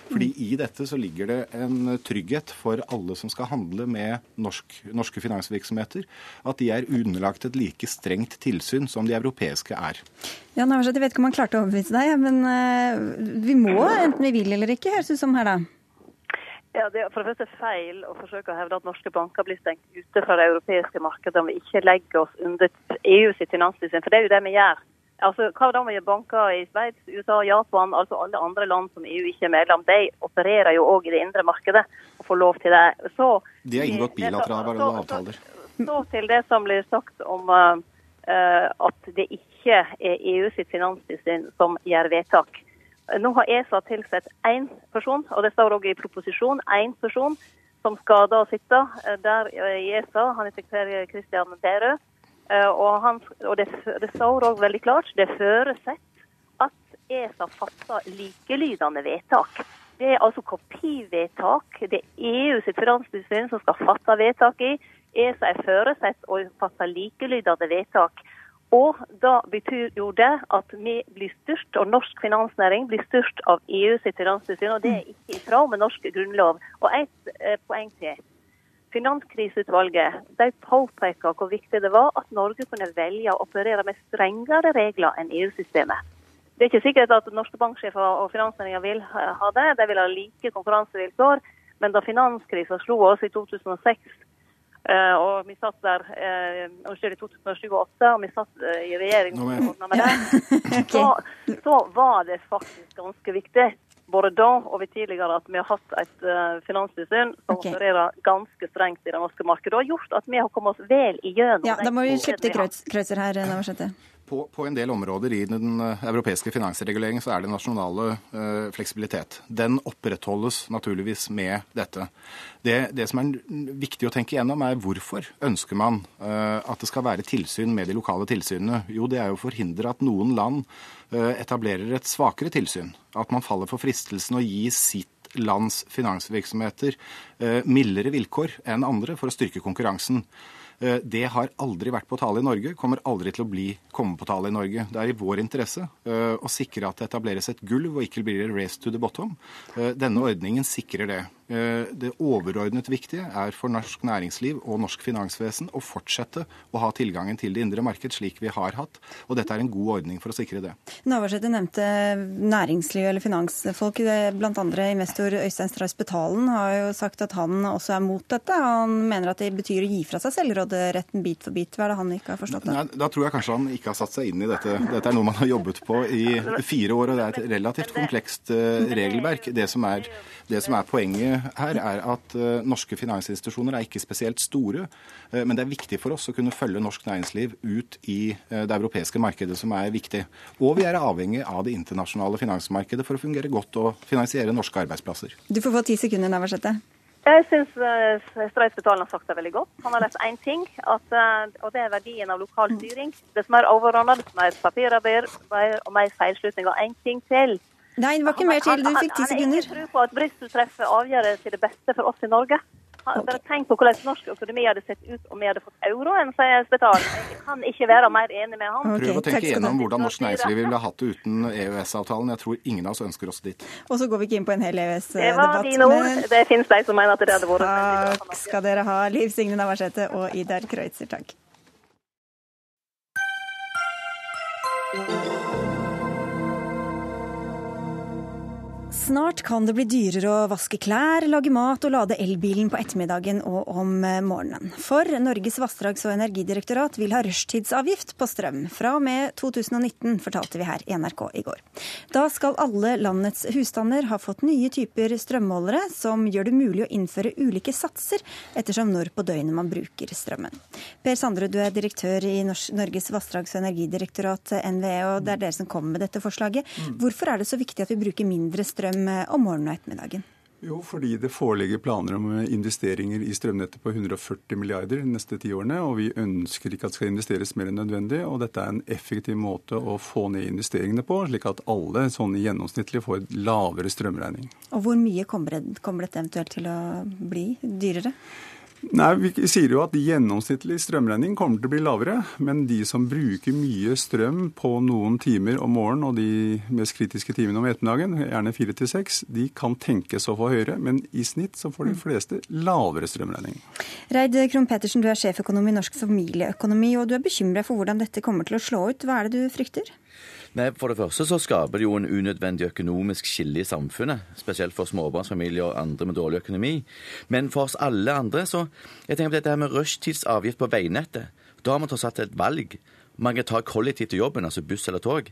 Fordi i dette så ligger det en trygg trygghet for alle som skal handle med norsk, norske finansvirksomheter, at de er underlagt et like strengt tilsyn som de europeiske er. Ja, Navarsete, Jeg vet ikke om han klarte å overbevise deg, men uh, vi må, enten vi vil eller ikke, høres ut som her, da. Ja, Det er for det første feil å forsøke å hevde at norske banker blir stengt ute fra det europeiske markedet om vi ikke legger oss under EU sitt finanstilsyn. For det er jo det vi gjør. Altså, Hva banker i Sveits, USA, Japan, altså alle andre land som EU ikke er medlem? De opererer jo òg i det indre markedet og får lov til det. Så, de har inngått bilaterale avtaler. Så, så, til det som blir sagt om uh, at det ikke er EU sitt finanstilsyn som gjør vedtak. Nå har ESA tilsett én person, og det står òg i proposisjonen én person som skal da sitte der i ESA. Han er sekretær Christian Berø. Eh, og, han, og det, det, står òg veldig klart det føresett at ESA fatter likelydende vedtak. Det er altså kopivedtak. Det er EU sitt finanstilsyn som skal fatte vedtak i. ESA er føresett å fatte likelydende vedtak. Og da betyr jo det at vi blir styrt, og norsk finansnæring blir styrt av EU sitt finanstilsyn, og det er ikke i tråd med norsk grunnlov. Og ett eh, poeng til. Finanskriseutvalget de hvor viktig det var at Norge kunne velge å operere med strengere regler enn EU-systemet. Det er ikke sikkert at norske banksjefer og finansnæringa vil ha det. De vil ha like konkurransevilkår. Men da finanskrisa slo oss i 2006, eh, og vi satt der unnskyld, i 2007-2008, og vi satt uh, i regjering med det, så, så var det faktisk ganske viktig både da og ved tidligere at vi har hatt et uh, finanstilsyn som okay. opererer ganske strengt i det norske markedet. Det har gjort at vi har kommet oss vel igjennom. Ja, Da må vi slippe til Kreutzer her, Navarsete. På, på, en del områder i den eh, europeiske finansreguleringen så er det nasjonale uh, fleksibilitet. Den opprettholdes naturligvis med dette. Det, det, som er viktig å tenke igjennom, er hvorfor ønsker man uh, at det skal være tilsyn med de lokale tilsynene? Jo, det er jo å forhindre at noen land etablerer et svakere tilsyn. At man faller for fristelsen å gi sitt lands finansvirksomheter mildere vilkår enn andre for å styrke konkurransen. Eh, det har aldri vært på tale i Norge, kommer aldri til å bli komme på tale i Norge. Det er i vår interesse eh, å sikre at det etableres et gulv og ikke blir a race to the bottom. Eh, denne ordningen sikrer det. Eh, det overordnet viktige er for norsk næringsliv og norsk finansvesen å fortsette å ha tilgangen til det indre marked slik vi har hatt. Og dette er en god ordning for å sikre det. Navarsete nevnte næringsliv eller finansfolk. Blant andre investor Øystein Strauss Betalen har jo sagt at han også er mot dette. Han mener at det betyr å gi fra seg selvråderetten bit for bit. Hva er det han ikke har forstått? Nei, da tror jeg kanskje han ikke har satt seg inn i dette. Dette er noe man har jobbet på i fire år, og det er et relativt komplekst eh, regelverk. Det som er det som er poenget her, er at uh, norske finansinstitusjoner er ikke spesielt store. Uh, men det er viktig for oss å kunne følge norsk næringsliv ut i uh, det europeiske markedet, som er viktig. Og vi er avhengig av det internasjonale finansmarkedet for å fungere godt og finansiere norske arbeidsplasser. Du får få ti sekunder, Navarsete. Jeg syns Streisbetalen har sagt det veldig godt. Han har lært én ting, at, og det er verdien av lokal styring. Det som er overordna, det som er papirarbeid og mer feilslutning. Og én ting til. Nei, det var ikke mer til. Du fikk ti sekunder. Han har ingen tro på at Brussel treffer avgjørelser til det beste for oss i Norge. Bare tenk på hvordan norsk økonomi hadde sett ut om vi hadde fått euroen, sier Spetalen. Jeg kan ikke være mer enig med han. Okay, Prøv å tenke gjennom hvordan norsk næringsliv ville hatt det uten EØS-avtalen. Jeg tror ingen av oss ønsker oss dit. Og så går vi ikke inn på en hel EØS-debatt. Det var dine ord. Det finnes de som mener at det hadde vært Takk skal dere ha, Liv Signe Navarsete og Idar Kreutzer. Takk. Snart kan det bli dyrere å vaske klær, lage mat og lade elbilen på ettermiddagen og om morgenen. For Norges vassdrags- og energidirektorat vil ha rushtidsavgift på strøm fra og med 2019, fortalte vi her i NRK i går. Da skal alle landets husstander ha fått nye typer strømmålere som gjør det mulig å innføre ulike satser ettersom når på døgnet man bruker strømmen. Per Sandre, du er direktør i Norges vassdrags- og energidirektorat, NVE, og det er dere som kommer med dette forslaget. Mm. Hvorfor er det så viktig at vi bruker mindre strøm om morgenen og ettermiddagen? Jo, fordi det foreligger planer om investeringer i strømnettet på 140 milliarder de neste ti årene. Og vi ønsker ikke at det skal investeres mer enn nødvendig. Og dette er en effektiv måte å få ned investeringene på, slik at alle sånn gjennomsnittlig får lavere strømregning. Og hvor mye kommer, kommer dette eventuelt til å bli dyrere? Nei, Vi sier jo at gjennomsnittlig strømregning kommer til å bli lavere. Men de som bruker mye strøm på noen timer om morgenen og de mest kritiske timene om ettermiddagen, gjerne fire til seks, de kan tenkes å få høyere. Men i snitt så får de fleste lavere strømregning. Reid Krohn Pettersen, du er sjeføkonom i Norsk familieøkonomi, og du er bekymra for hvordan dette kommer til å slå ut. Hva er det du frykter? Nei, For det første så skaper det jo en unødvendig økonomisk skille i samfunnet. Spesielt for småbarnsfamilier og andre med dårlig økonomi. Men for oss alle andre så jeg tenker på dette her med rushtidsavgift på veinettet. Da har man tross satt et valg Man kan ta kollektivt til jobben, altså buss eller tog.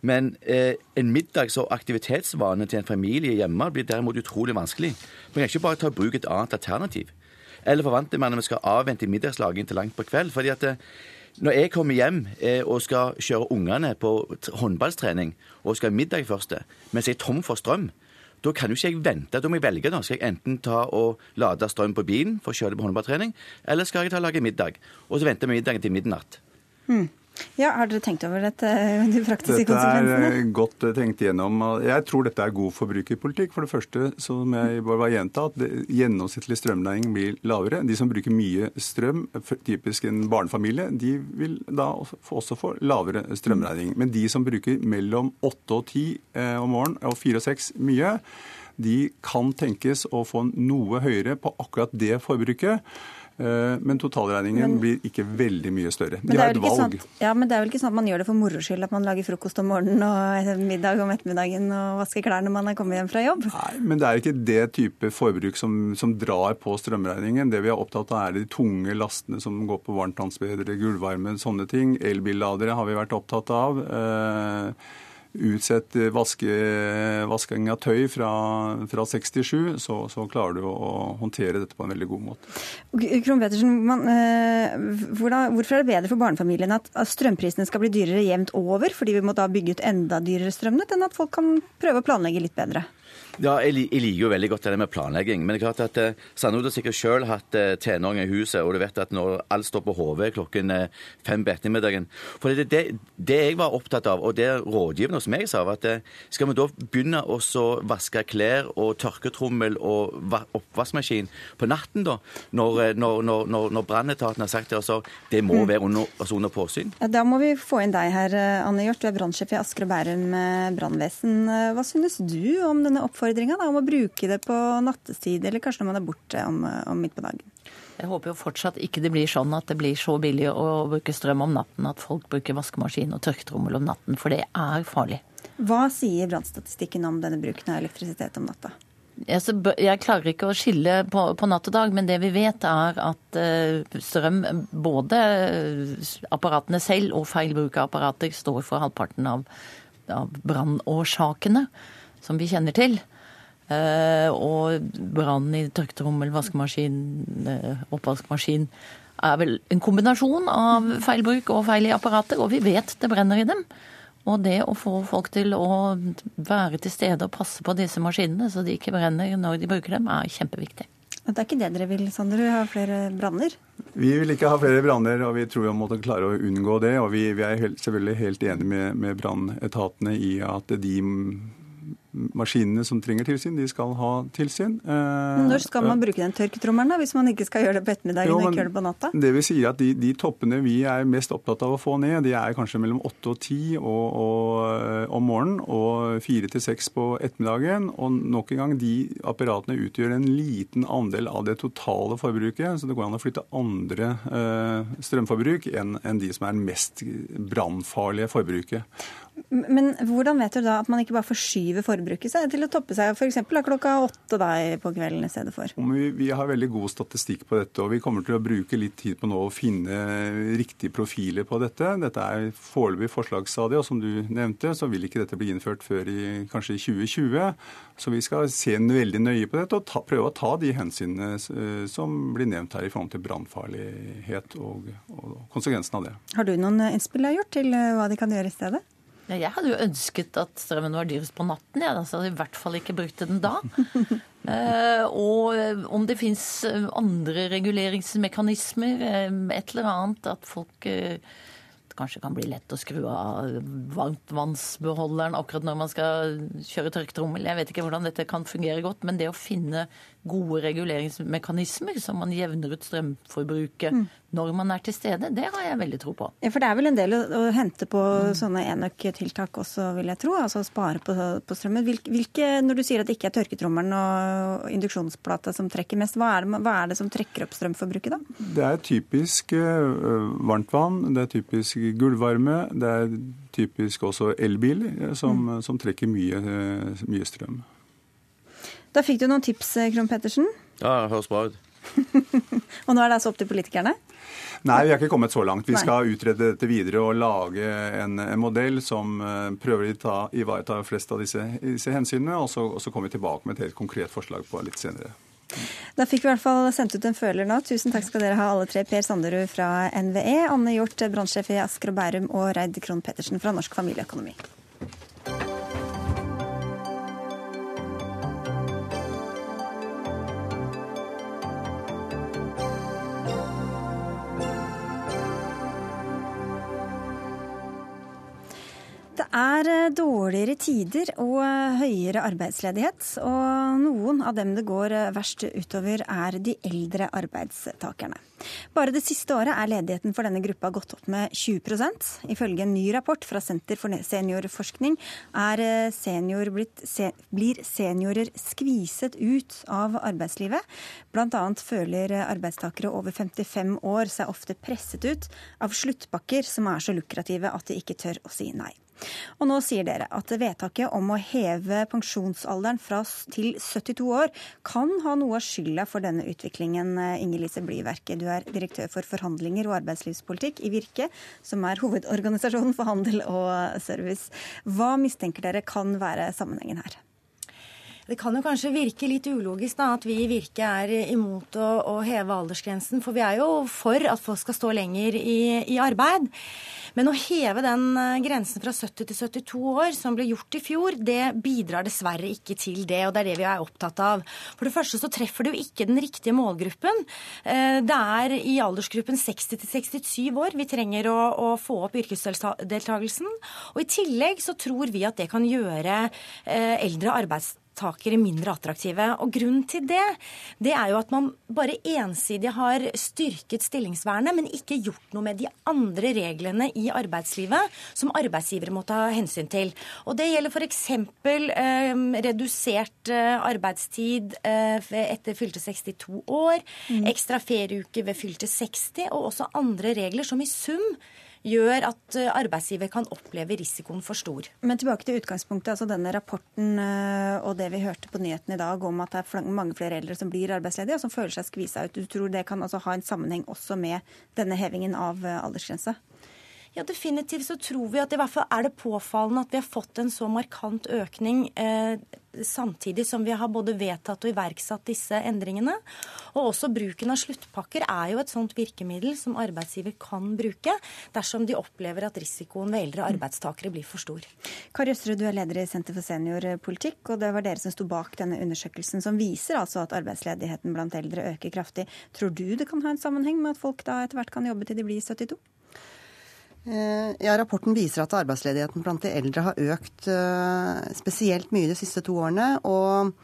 Men eh, en middags- og aktivitetsvane til en familie hjemme blir derimot utrolig vanskelig. Man kan ikke bare ta i bruk et annet alternativ. Eller forventer man at vi skal avvente middagslaging til langt på kveld? fordi at eh, når jeg kommer hjem eh, og skal kjøre ungene på håndballtrening og skal ha middag først, mens jeg er tom for strøm, da kan jo ikke jeg vente. Da må jeg velge. da. Skal jeg enten ta og lade strøm på bilen for å kjøre på håndballtrening, eller skal jeg ta og lage middag? Og så vente med middagen til midnatt. Hmm. Ja, Har dere tenkt over dette, de praktiske dette konsekvensene? Dette er godt tenkt gjennom. Jeg tror dette er god forbrukerpolitikk. For det første, som jeg bare var gjenta, at gjennomsnittlig strømregning blir lavere. De som bruker mye strøm, typisk en barnefamilie, de vil da også få lavere strømregning. Men de som bruker mellom åtte og ti eh, om morgenen og fire og seks mye, de kan tenkes å få noe høyere på akkurat det forbruket. Eh, men totalregningen men, blir ikke veldig mye større. De har et valg. Sånn, ja, Men det er vel ikke sånn at man gjør det for moro skyld, at man lager frokost om morgenen og middag om ettermiddagen og vasker klær når man er kommet hjem fra jobb? Nei, men det er ikke det type forbruk som, som drar på strømregningen. Det vi er opptatt av er de tunge lastene som går på varmtvannsbedre, gulvvarme, sånne ting. Elbilladere har vi vært opptatt av. Eh, Utsett vaske, vasking av tøy fra, fra 67, så, så, klarer du å håndtere dette på en veldig god måte. Kron Pettersen, man, eh, hvordan, hvorfor er det bedre for barnefamiliene at, strømprisene skal bli dyrere jevnt over, fordi vi må da bygge ut enda dyrere strømnett, enn at folk kan prøve å planlegge litt bedre? Ja, jeg, liker jo veldig godt det med planlegging. Men det er klart at eh, Sandro har sikkert sjøl hatt eh, tenåringer i huset, og du vet at når alt står på hodet klokken eh, fem på ettermiddagen For det, det, det, jeg var opptatt av, og det rådgivende hos meg sa, var at eh, skal vi da begynne å vaske klær og tørketrommel og oppvaskmaskin på natten, da? Når, eh, når, når, når brannetaten har sagt det, at det må mm. være under, altså under påsyn? Ja, da må vi få inn deg her, Anne Hjort. Du er brannsjef i Asker og Bærum brannvesen. Hva synes du om denne oppfordringen? Oppfordringa om å bruke det på nattestid, eller kanskje når man er borte om, om midt på dagen? Jeg håper jo fortsatt ikke det blir sånn at det blir så billig å bruke strøm om natten at folk bruker vaskemaskin og tørketrommel om natten, for det er farlig. Hva sier brannstatistikken om denne bruken av elektrisitet om natta? Jeg klarer ikke å skille på, på, natt og dag, men det vi vet er at uh, strøm, både apparatene selv og feil bruk av apparater, står for halvparten av, av brannårsakene som vi kjenner til. Uh, og brann i tørketrommel, vaskemaskin, uh, oppvaskmaskin er vel en kombinasjon av feilbruk og feil i apparater, og vi vet det brenner i dem. Og det å få folk til å være til stede og passe på disse maskinene så de ikke brenner når de bruker dem, er kjempeviktig. Men Det er ikke det dere vil, Sander? Ha flere branner? Vi vil ikke ha flere branner, og vi tror vi måtte klare å unngå det. Og vi, vi er helt, selvfølgelig helt enige med, med brannetatene i at de maskinene som trenger tilsyn, de skal ha tilsyn. Men når skal man bruke den tørketrommelen, hvis man ikke skal gjøre det på ettermiddagen jo, og ikke gjøre det på natta? Det vil si at de, de, toppene vi er mest opptatt av å få ned, de er kanskje mellom åtte og ti om morgenen og fire til seks på ettermiddagen. Og nok en gang, de apparatene utgjør en liten andel av det totale forbruket, så det går an å flytte andre uh, strømforbruk enn en de som er mest brannfarlige forbruket. Men hvordan vet du da at man ikke bare forskyver forbruket seg til å toppe seg f.eks. klokka åtte da på kvelden i stedet for? Vi, vi, har veldig god statistikk på dette, og vi kommer til å bruke litt tid på nå å finne riktige profiler på dette. Dette er foreløpig forslagsstadiet, og som du nevnte, så vil ikke dette bli innført før i kanskje i 2020. Så vi skal se veldig nøye på dette og ta, prøve å ta de hensynene eh, som blir nevnt her i forhold til brannfarlighet og, og konsekvensen av det. Har du noen innspill du har gjort til eh, hva de kan gjøre i stedet? Jeg hadde jo ønsket at strømmen var dyrest på natten. Ja, så hadde jeg i hvert fall ikke brukt den da. eh, og om det fins eh, andre reguleringsmekanismer, eh, et eller annet, at folk eh, kanskje kan bli lett å skru av varmtvannsbeholderen akkurat når man skal kjøre tørketrommel. Jeg vet ikke hvordan dette kan fungere godt, men det å finne gode reguleringsmekanismer som man jevner ut strømforbruket mm. når man er til stede, det har jeg veldig tro på. Ja, For det er vel en del å, å hente på mm. sånne enøk-tiltak også, vil jeg tro? Altså spare på, på strømmen. Hvilke, når du sier at det ikke er tørketrommelen og induksjonsplata som trekker mest, hva er, det, hva er det som trekker opp strømforbruket da? Det er typisk uh, varmtvann, det er typisk gulvvarme, det er typisk også elbil som, mm. som trekker mye, mye strøm. Da fikk du noen tips, Kron Pettersen. Ja, det høres bra ut. Og nå er det altså opp til politikerne? Nei, vi har ikke kommet så langt. Vi Nei. skal utrede dette videre og lage en, en modell som eh, prøver å ta, ivareta flest av disse, disse hensynene, og så, og så kommer vi tilbake med et helt konkret forslag på litt senere. Da fikk vi i hvert fall sendt ut en føler nå. Tusen takk skal dere ha alle tre. Per Sanderud fra NVE, Anne Hjort, brannsjef i Asker og Bærum, og Reid Krohn Pettersen fra Norsk familieøkonomi. Er eh, dårligere tider og eh, høyere arbeidsledighet, og noen av dem det går eh, verst utover, er de eldre arbeidstakerne. Bare det siste året er ledigheten for denne gruppa gått opp med 20% Ifølge en ny rapport fra Senter for seniorforskning senior blitt, se, blir seniorer skviset ut av arbeidslivet. Annet føler arbeidstakere over 55 år seg ofte presset ut av sluttpakker som er så lukrative at de ikke tør å si nei. Og nå sier dere at vedtaket om å heve pensjonsalderen fra til 72 år kan ha noe av skylda for denne utviklingen. Inger Lise Blyverke, du er direktør for forhandlinger og arbeidslivspolitikk i Virke, som er hovedorganisasjonen for handel og service. Hva mistenker dere kan være sammenhengen her? Det kan jo kanskje virke litt ulogisk da, at vi i Virke er imot å, å, heve aldersgrensen. For vi er jo for at folk skal stå lenger i, i arbeid. Men å heve den eh, grensen fra 70 til 72 år, som ble gjort i fjor, det bidrar dessverre ikke til det. Og det er det vi er opptatt av. For det første så treffer det jo ikke den riktige målgruppen. Eh, det er i aldersgruppen 60 til 67 år vi trenger å, å få opp yrkesdeltagelsen. Og i tillegg så tror vi at det kan gjøre eh, eldre arbeidstakere arbeidstakere mindre attraktive. Og grunnen til det, det er jo at man bare ensidig har styrket stillingsvernet, men ikke gjort noe med de andre reglene i arbeidslivet som arbeidsgivere må ta hensyn til. Og det gjelder f.eks. Eh, redusert arbeidstid eh, etter fylte 62 år, mm. ekstra ferieuke ved fylte 60, og også andre regler som i sum gjør at eh, arbeidsgiver kan oppleve risikoen for stor. Men tilbake til utgangspunktet, altså denne rapporten eh, og det vi hørte på nyhetene i dag om at det er mange flere eldre som blir arbeidsledige og som føler seg skvisa ut. Du tror det kan altså ha en sammenheng også med denne hevingen av eh, aldersgrense? Ja, definitivt så tror vi at i hvert fall er det påfallende at vi har fått en så markant økning eh, samtidig som vi har både vedtatt og iverksatt disse endringene. Og også bruken av sluttpakker er jo et sånt virkemiddel som arbeidsgiver kan bruke dersom de opplever at risikoen ved eldre arbeidstakere blir for stor. Kari Østerud, du er leder i Senter for seniorpolitikk, og det var dere som sto bak denne undersøkelsen som viser altså at arbeidsledigheten blant eldre øker kraftig. Tror du det kan ha en sammenheng med at folk da etter hvert kan jobbe til de blir 72? Ja, Rapporten viser at arbeidsledigheten blant de eldre har økt spesielt mye de siste to årene. Og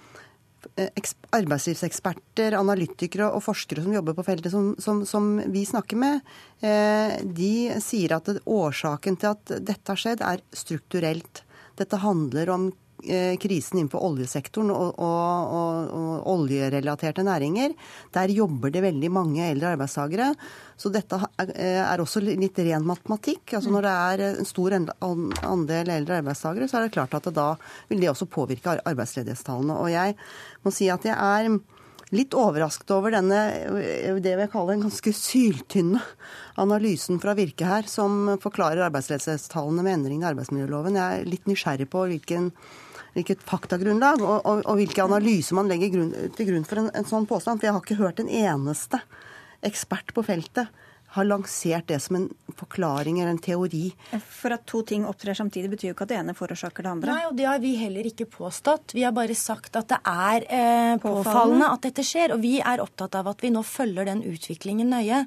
arbeidslivseksperter, analytikere og forskere som jobber på feltet som, som, som vi snakker med, de sier at årsaken til at dette har skjedd, er strukturelt. Dette handler om krisen innenfor oljesektoren og, og, og, og, oljerelaterte næringer. Der jobber det veldig mange eldre arbeidstakere. Så dette er også litt ren matematikk. Altså Når det er en stor andel eldre arbeidstakere, så er det klart at det da vil det også påvirke arbeidsledighetstallene. Og jeg må si at jeg er litt overrasket over denne det vi kaller en ganske syltynne analysen fra Virke her, som forklarer arbeidsledighetstallene med endringene i arbeidsmiljøloven. Jeg er litt nysgjerrig på hvilken hvilket faktagrunnlag og, og, og hvilke analyser man legger grunn, til grunn for en, en sånn påstand. For jeg har ikke hørt en eneste ekspert på feltet har lansert det som en forklaring eller en teori. For at to ting opptrer samtidig, betyr jo ikke at det ene forårsaker det andre. Nei, og det har vi heller ikke påstått. Vi har bare sagt at det er eh, påfallende at dette skjer. Og vi er opptatt av at vi nå følger den utviklingen nøye.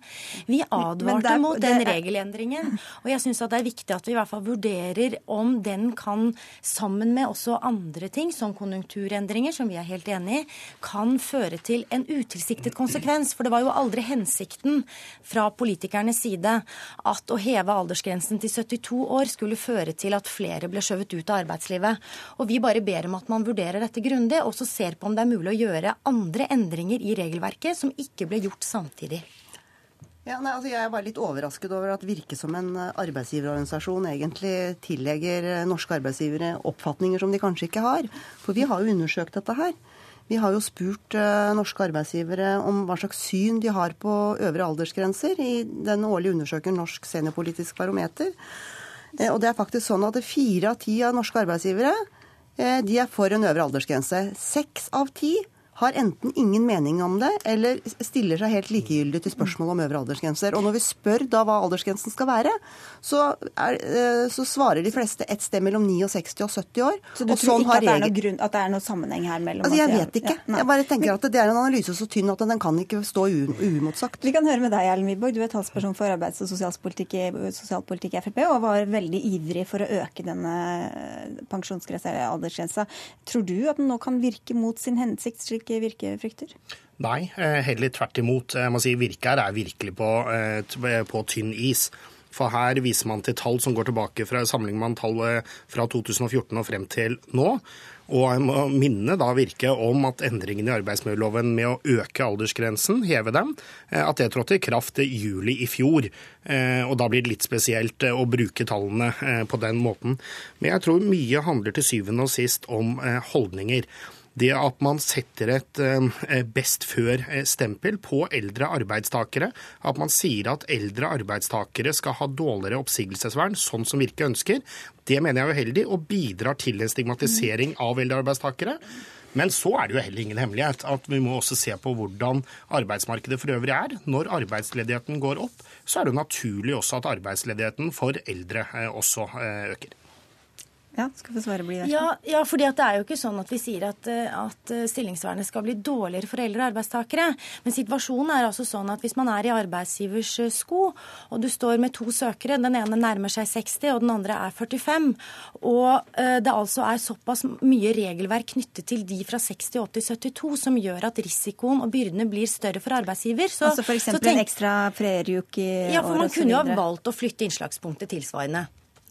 Vi advarte der, mot den er... regelendringen. Og jeg syns det er viktig at vi i hvert fall vurderer om den kan, sammen med også andre ting, som konjunkturendringer, som vi er helt enig i, kan føre til en utilsiktet konsekvens. For det var jo aldri hensikten fra politikere politikernes side at å heve aldersgrensen til 72 år skulle føre til at flere ble skjøvet ut av arbeidslivet. Og Vi bare ber om at man vurderer dette grundig, og så ser på om det er mulig å gjøre andre endringer i regelverket som ikke ble gjort samtidig. Ja, nei, altså jeg er bare litt overrasket over at Virke som en arbeidsgiverorganisasjon egentlig tillegger norske arbeidsgivere oppfatninger som de kanskje ikke har. For vi har jo undersøkt dette her. Vi har jo spurt uh, norske arbeidsgivere om hva slags syn de har på øvre aldersgrenser i den årlige undersøkelsen Norsk seniorpolitisk barometer. Uh, og det er faktisk sånn at fire av ti av norske arbeidsgivere uh, de er for en øvre aldersgrense. Seks av ti har enten ingen mening om det, eller stiller seg helt likegyldig til spørsmålet om øvre aldersgrenser. Og når vi spør da hva aldersgrensen skal være, så, er, eh, så svarer de fleste et sted mellom 69 og 70 år. Så du tror sånn ikke at det, er noe grunn, at det er noe sammenheng her mellom altså, Jeg vet ikke. Ja, jeg bare tenker at det er en analyse så tynn at den kan ikke stå uimotsagt. Vi kan høre med deg, Erlend Wiborg. Du er talsperson for arbeids- og sosialpolitikk i, sosialpolitikk i Frp, og var veldig ivrig for å øke denne pensjonsgrensa, aldersgrensa. Tror du at den nå kan virke mot sin hensikt, slik ikke Virke frykter? Nei, eh, heller tvert imot. Jeg må si Virke her er virkelig på, eh, på tynn is. For her viser man til tall som går tilbake fra sammenligner man tall fra 2014 og frem til nå. Og jeg må minne da Virke om at endringene i arbeidsmiljøloven med å øke aldersgrensen, heve dem, eh, at det trådte i kraft i juli i fjor. Og da blir det litt spesielt å bruke tallene på den måten. Men jeg tror mye handler til syvende og sist om holdninger det at man setter et eh, best før-stempel på eldre arbeidstakere, at man sier at eldre arbeidstakere skal ha dårligere oppsigelsesvern, sånn som Virke ønsker, det mener jeg er uheldig og bidrar til en stigmatisering av eldre arbeidstakere. Men så er det jo heller ingen hemmelighet at vi må også se på hvordan arbeidsmarkedet for øvrig er. Når arbeidsledigheten går opp, så er det jo naturlig også at arbeidsledigheten for eldre eh, også eh, øker. Ja, skal få svare bli der. Ja, ja fordi det er jo ikke sånn at vi sier at, eh, at, eh, stillingsvernet skal bli dårligere for eldre arbeidstakere. Men situasjonen er altså sånn at hvis man er i arbeidsgivers eh, sko, og du står med to søkere, den ene nærmer seg 60 og den andre er 45, og det altså er såpass mye regelverk knyttet til de fra 60 til 72 som gjør at risikoen og byrdene blir større for arbeidsgiver. Så, altså f.eks. en ekstra ferieuke i? Ja, for man kunne jo ha valgt å flytte innslagspunktet tilsvarende.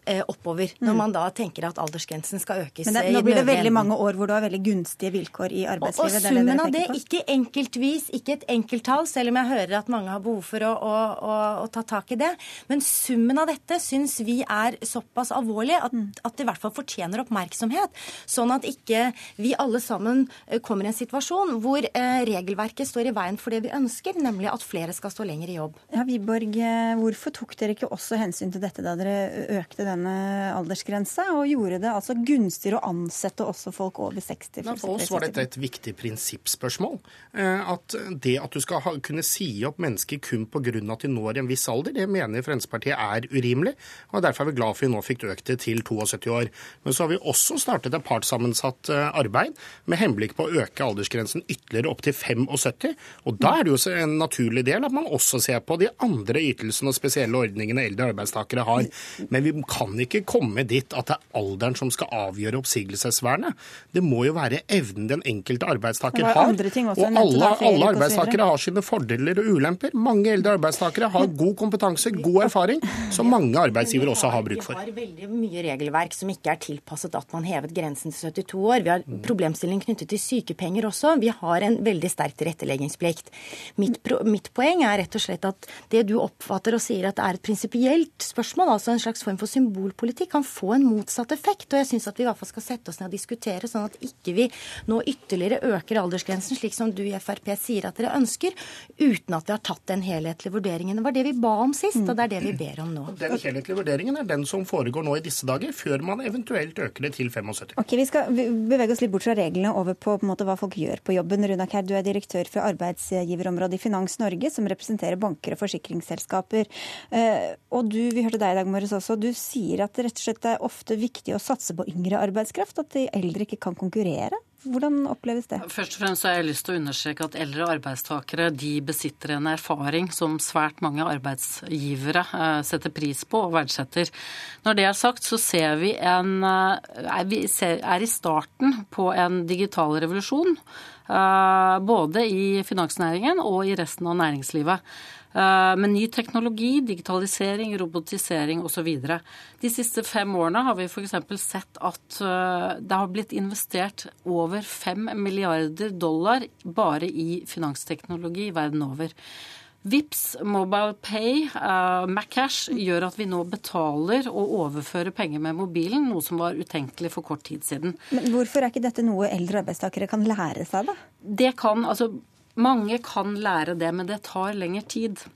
Eh, oppover. Når mm. man da tenker at aldersgrensen skal økes. Men det, nå blir det veldig mange år hvor du har veldig gunstige vilkår i arbeidslivet. Og, og summen av det, ikke enkeltvis, ikke et enkelttall, selv om jeg hører at mange har behov for å, å, å, å ta tak i det. Men summen av dette syns vi er såpass alvorlig at, mm. at, det i hvert fall fortjener oppmerksomhet. Sånn at ikke vi alle sammen eh, kommer i en situasjon hvor eh, regelverket står i veien for det vi ønsker, nemlig at flere skal stå lenger i jobb. Ja, Wiborg, eh, hvorfor tok dere ikke også hensyn til dette da dere økte den denne aldersgrensa, og gjorde det altså gunstigere å ansette også folk over 60. For, for oss var dette et viktig prinsippspørsmål. Eh, at det at du skal ha, kunne si opp mennesker kun pga. at de når en viss alder, det mener Fremskrittspartiet er urimelig. og Derfor er vi glad for at vi nå fikk økt det til 72 år. Men så har vi også startet et partssammensatt eh, arbeid med henblikk på å øke aldersgrensen ytterligere opp til 75. Og da er det jo en naturlig del at man også ser på de andre ytelsene og spesielle ordningene eldre arbeidstakere har. Men vi kan kan ikke komme dit at det er alderen som skal avgjøre oppsigelsesvernet. Det må jo være evnen den enkelte arbeidstaker har. Og alle, alle arbeidstakere har sine fordeler og ulemper. Mange eldre arbeidstakere har god kompetanse, god erfaring, som mange arbeidsgivere også har bruk for. Vi har veldig mye regelverk som ikke er tilpasset at man hevet grensen til 72 år. Vi har problemstilling knyttet til sykepenger også. Vi har en veldig sterk tilretteleggingsplikt. Mitt, mitt poeng er rett og slett at det du oppfatter og sier at det er et prinsipielt spørsmål, altså en slags form for symbol symbolpolitikk kan få en motsatt effekt. Og jeg syns at vi i hvert fall skal sette oss ned og diskutere, sånn at ikke vi nå ytterligere øker aldersgrensen, slik som du i Frp sier at dere ønsker, uten at vi har tatt den helhetlige vurderingen. Det var det vi ba om sist, og det er det vi ber om nå. Den helhetlige vurderingen er den som foregår nå i disse dager, før man eventuelt øker det til 75. Ok, Vi skal bevege oss litt bort fra reglene over på, på måte, hva folk gjør på jobben. Runa Kær, du er direktør for arbeidsgiverområdet i Finans Norge, som representerer banker og forsikringsselskaper. Eh, og du, vi hørte deg i dag morges også, du sier sier at det rett og slett er ofte viktig å satse på yngre arbeidskraft, at de eldre ikke kan konkurrere. Hvordan oppleves det? Først og fremst har jeg lyst til å understreke at eldre arbeidstakere de besitter en erfaring som svært mange arbeidsgivere eh, setter pris på og verdsetter. Når det er sagt, så ser vi en eh, er, vi er i starten på en digital revolusjon. Eh, både i finansnæringen og i resten av næringslivet. Eh, med ny teknologi, digitalisering, robotisering osv. De siste fem årene har vi f.eks. sett at eh, det har blitt investert over fem milliarder dollar bare i finansteknologi verden over. Vips, Mobile Pay, uh, Macash gjør at vi nå betaler og overfører penger med mobilen, noe som var utenkelig for kort tid siden. Men hvorfor er ikke dette noe eldre arbeidstakere kan lære seg, da? Det kan, altså mange kan lære det, men det tar lengre tid.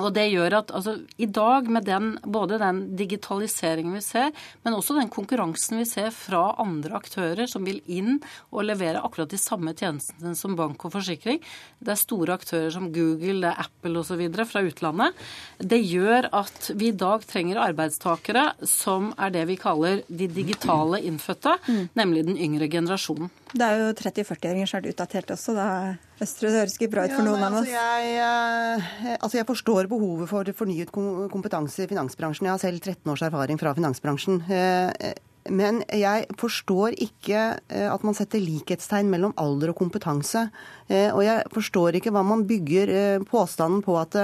Og det gjør at altså, i dag, med den, både den digitaliseringen vi ser, men også den konkurransen vi ser fra andre aktører som vil inn og levere akkurat de samme tjenestene som bank og forsikring, det er store aktører som Google, det er Apple osv. fra utlandet, det gjør at vi i dag trenger arbeidstakere som er det vi kaller de digitale innfødte, mm. nemlig den yngre generasjonen. Det er jo 30-40-åringer som er utdatert også. da Østre, det høres ikke bra ut for ja, noen av altså, oss. Jeg, eh, altså jeg forstår behovet for fornyet kompetanse i finansbransjen. Jeg har selv 13 års erfaring fra finansbransjen. Eh, men jeg forstår ikke eh, at man setter likhetstegn mellom alder og kompetanse. Og jeg forstår ikke hva man bygger påstanden på at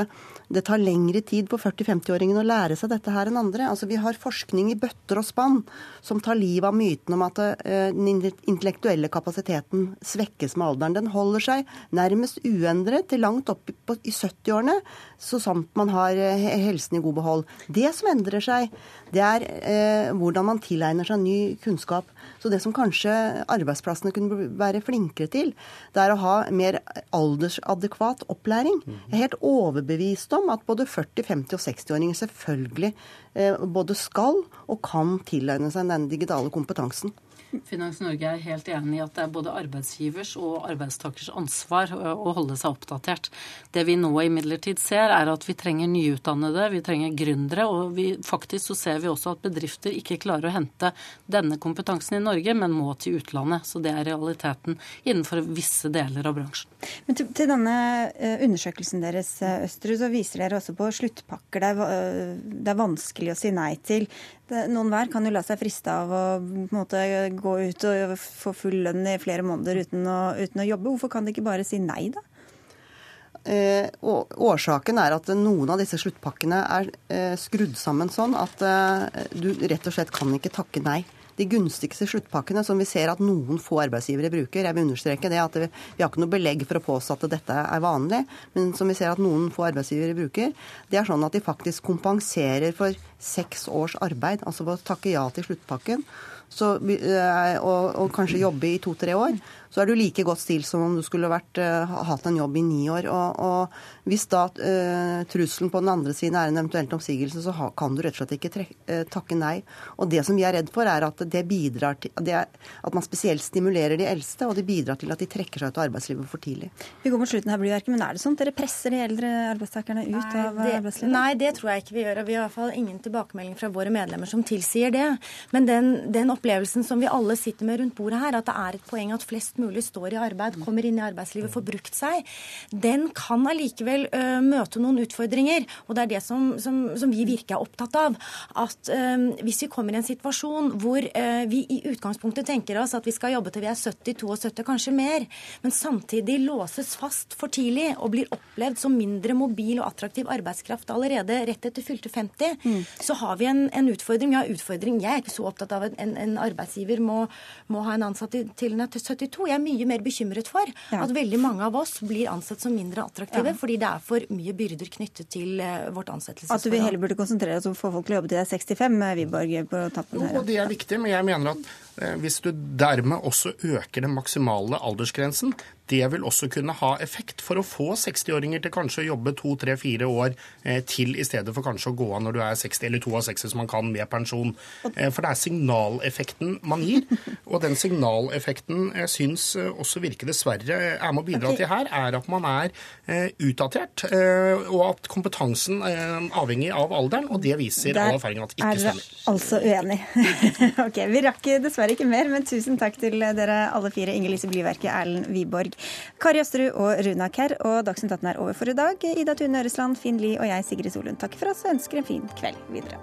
det tar lengre tid på 40-50-åringene å lære seg dette her enn andre. Altså Vi har forskning i bøtter og spann som tar livet av myten om at uh, den intellektuelle kapasiteten svekkes med alderen. Den holder seg nærmest uendret til langt opp i 70-årene, så sant man har uh, helsen i god behold. Det som endrer seg, det er eh, hvordan man tilegner seg ny kunnskap. Så det som kanskje arbeidsplassene kunne være flinkere til, det er å ha mer aldersadekvat opplæring. Jeg er helt overbevist om at både 40-, 50- og 60-åringer selvfølgelig eh, både skal og kan tilegne seg den digitale kompetansen. Finans Norge er helt enig i at det er både arbeidsgivers og arbeidstakers ansvar å holde seg oppdatert. Det vi nå imidlertid ser, er at vi trenger nyutdannede, vi trenger gründere. Og vi, faktisk så ser vi også at bedrifter ikke klarer å hente denne kompetansen i Norge, men må til utlandet. Så det er realiteten innenfor visse deler av bransjen. Men til, til denne undersøkelsen deres, Østerud, så viser dere også på sluttpakker det er, det er vanskelig å si nei til. Noen hver kan jo la seg friste av å måte, gå ut og få full lønn i flere måneder uten å, uten å jobbe. Hvorfor kan de ikke bare si nei, da? Eh, årsaken er at noen av disse sluttpakkene er eh, skrudd sammen sånn at eh, du rett og slett kan ikke takke nei de gunstigste sluttpakkene som vi ser at noen få arbeidsgivere bruker. Jeg vil understreke det at vi, vi har ikke noe belegg for å påstå at dette er vanlig, men som vi ser at noen få arbeidsgivere bruker, det er sånn at de faktisk kompenserer for seks års arbeid. Altså ved å takke ja til sluttpakken så, eh, og, og kanskje jobbe i to-tre år så er du like godt stilt som om du skulle vært, uh, hatt en jobb i ni år. Og, og hvis da uh, trusselen på den andre siden er en eventuelt oppsigelse, så ha, kan du rett og slett ikke trek, uh, takke nei. Og det som vi er redd for, er at det bidrar til det er, at man spesielt stimulerer de eldste, og det bidrar til at de trekker seg ut av arbeidslivet for tidlig. Vi går mot slutten her, Blyverket, men er det sånn at dere presser de eldre arbeidstakerne ut nei, av det, arbeidslivet? Nei, det tror jeg ikke vi gjør. og Vi har i hvert fall ingen tilbakemelding fra våre medlemmer som tilsier det. Men den, den opplevelsen som vi alle sitter med rundt bordet her, at det er et poeng at flest mulig mulig står i arbeid, kommer inn i arbeidslivet, får brukt seg, den kan allikevel uh, møte noen utfordringer. Og det er det som, som, som vi virker er opptatt av. At uh, hvis vi kommer i en situasjon hvor uh, vi i utgangspunktet tenker oss at vi skal jobbe til vi er 70-72, kanskje mer, men samtidig låses fast for tidlig og blir opplevd som mindre mobil og attraktiv arbeidskraft allerede rett etter fylte 50, mm. så har vi en, en utfordring. Har utfordring. Jeg er ikke så opptatt av at en, en arbeidsgiver må, må, ha en ansatt til, til 72. Jeg er mye mer bekymret for ja. at veldig mange av oss blir ansett som mindre attraktive ja. fordi det er for mye byrder knyttet til uh, vårt ansettelsesforhold. At du heller burde konsentrere deg om å få folk til å jobbe til de er 65, Wiborg, på tappen her. Jo, det er viktig, men jeg mener at Eh, hvis du dermed også øker den maksimale aldersgrensen, det vil også kunne ha effekt for å få 60-åringer til kanskje å jobbe to, tre, fire år eh, til, i stedet for kanskje å gå av når du er 60 eller 62 som man kan med pensjon. Eh, for det er signaleffekten man gir, og den signaleffekten jeg syns også virker dessverre er med å bidra til her, er at man er utdatert, og at kompetansen er avhengig av alderen, og det viser all erfaring at ikke stemmer. Der er altså uenig. ok, vi rakk dessverre dessverre ikke mer, men tusen takk til dere alle fire. Inger Lise Blyverket, Erlend Wiborg, Kari Østerud og Runa Kerr. Og Dagsnytt 18 er over for i dag. Ida Tune Øresland, Finn Lie og jeg, Sigrid Solund, takker for oss og ønsker en fin kveld videre.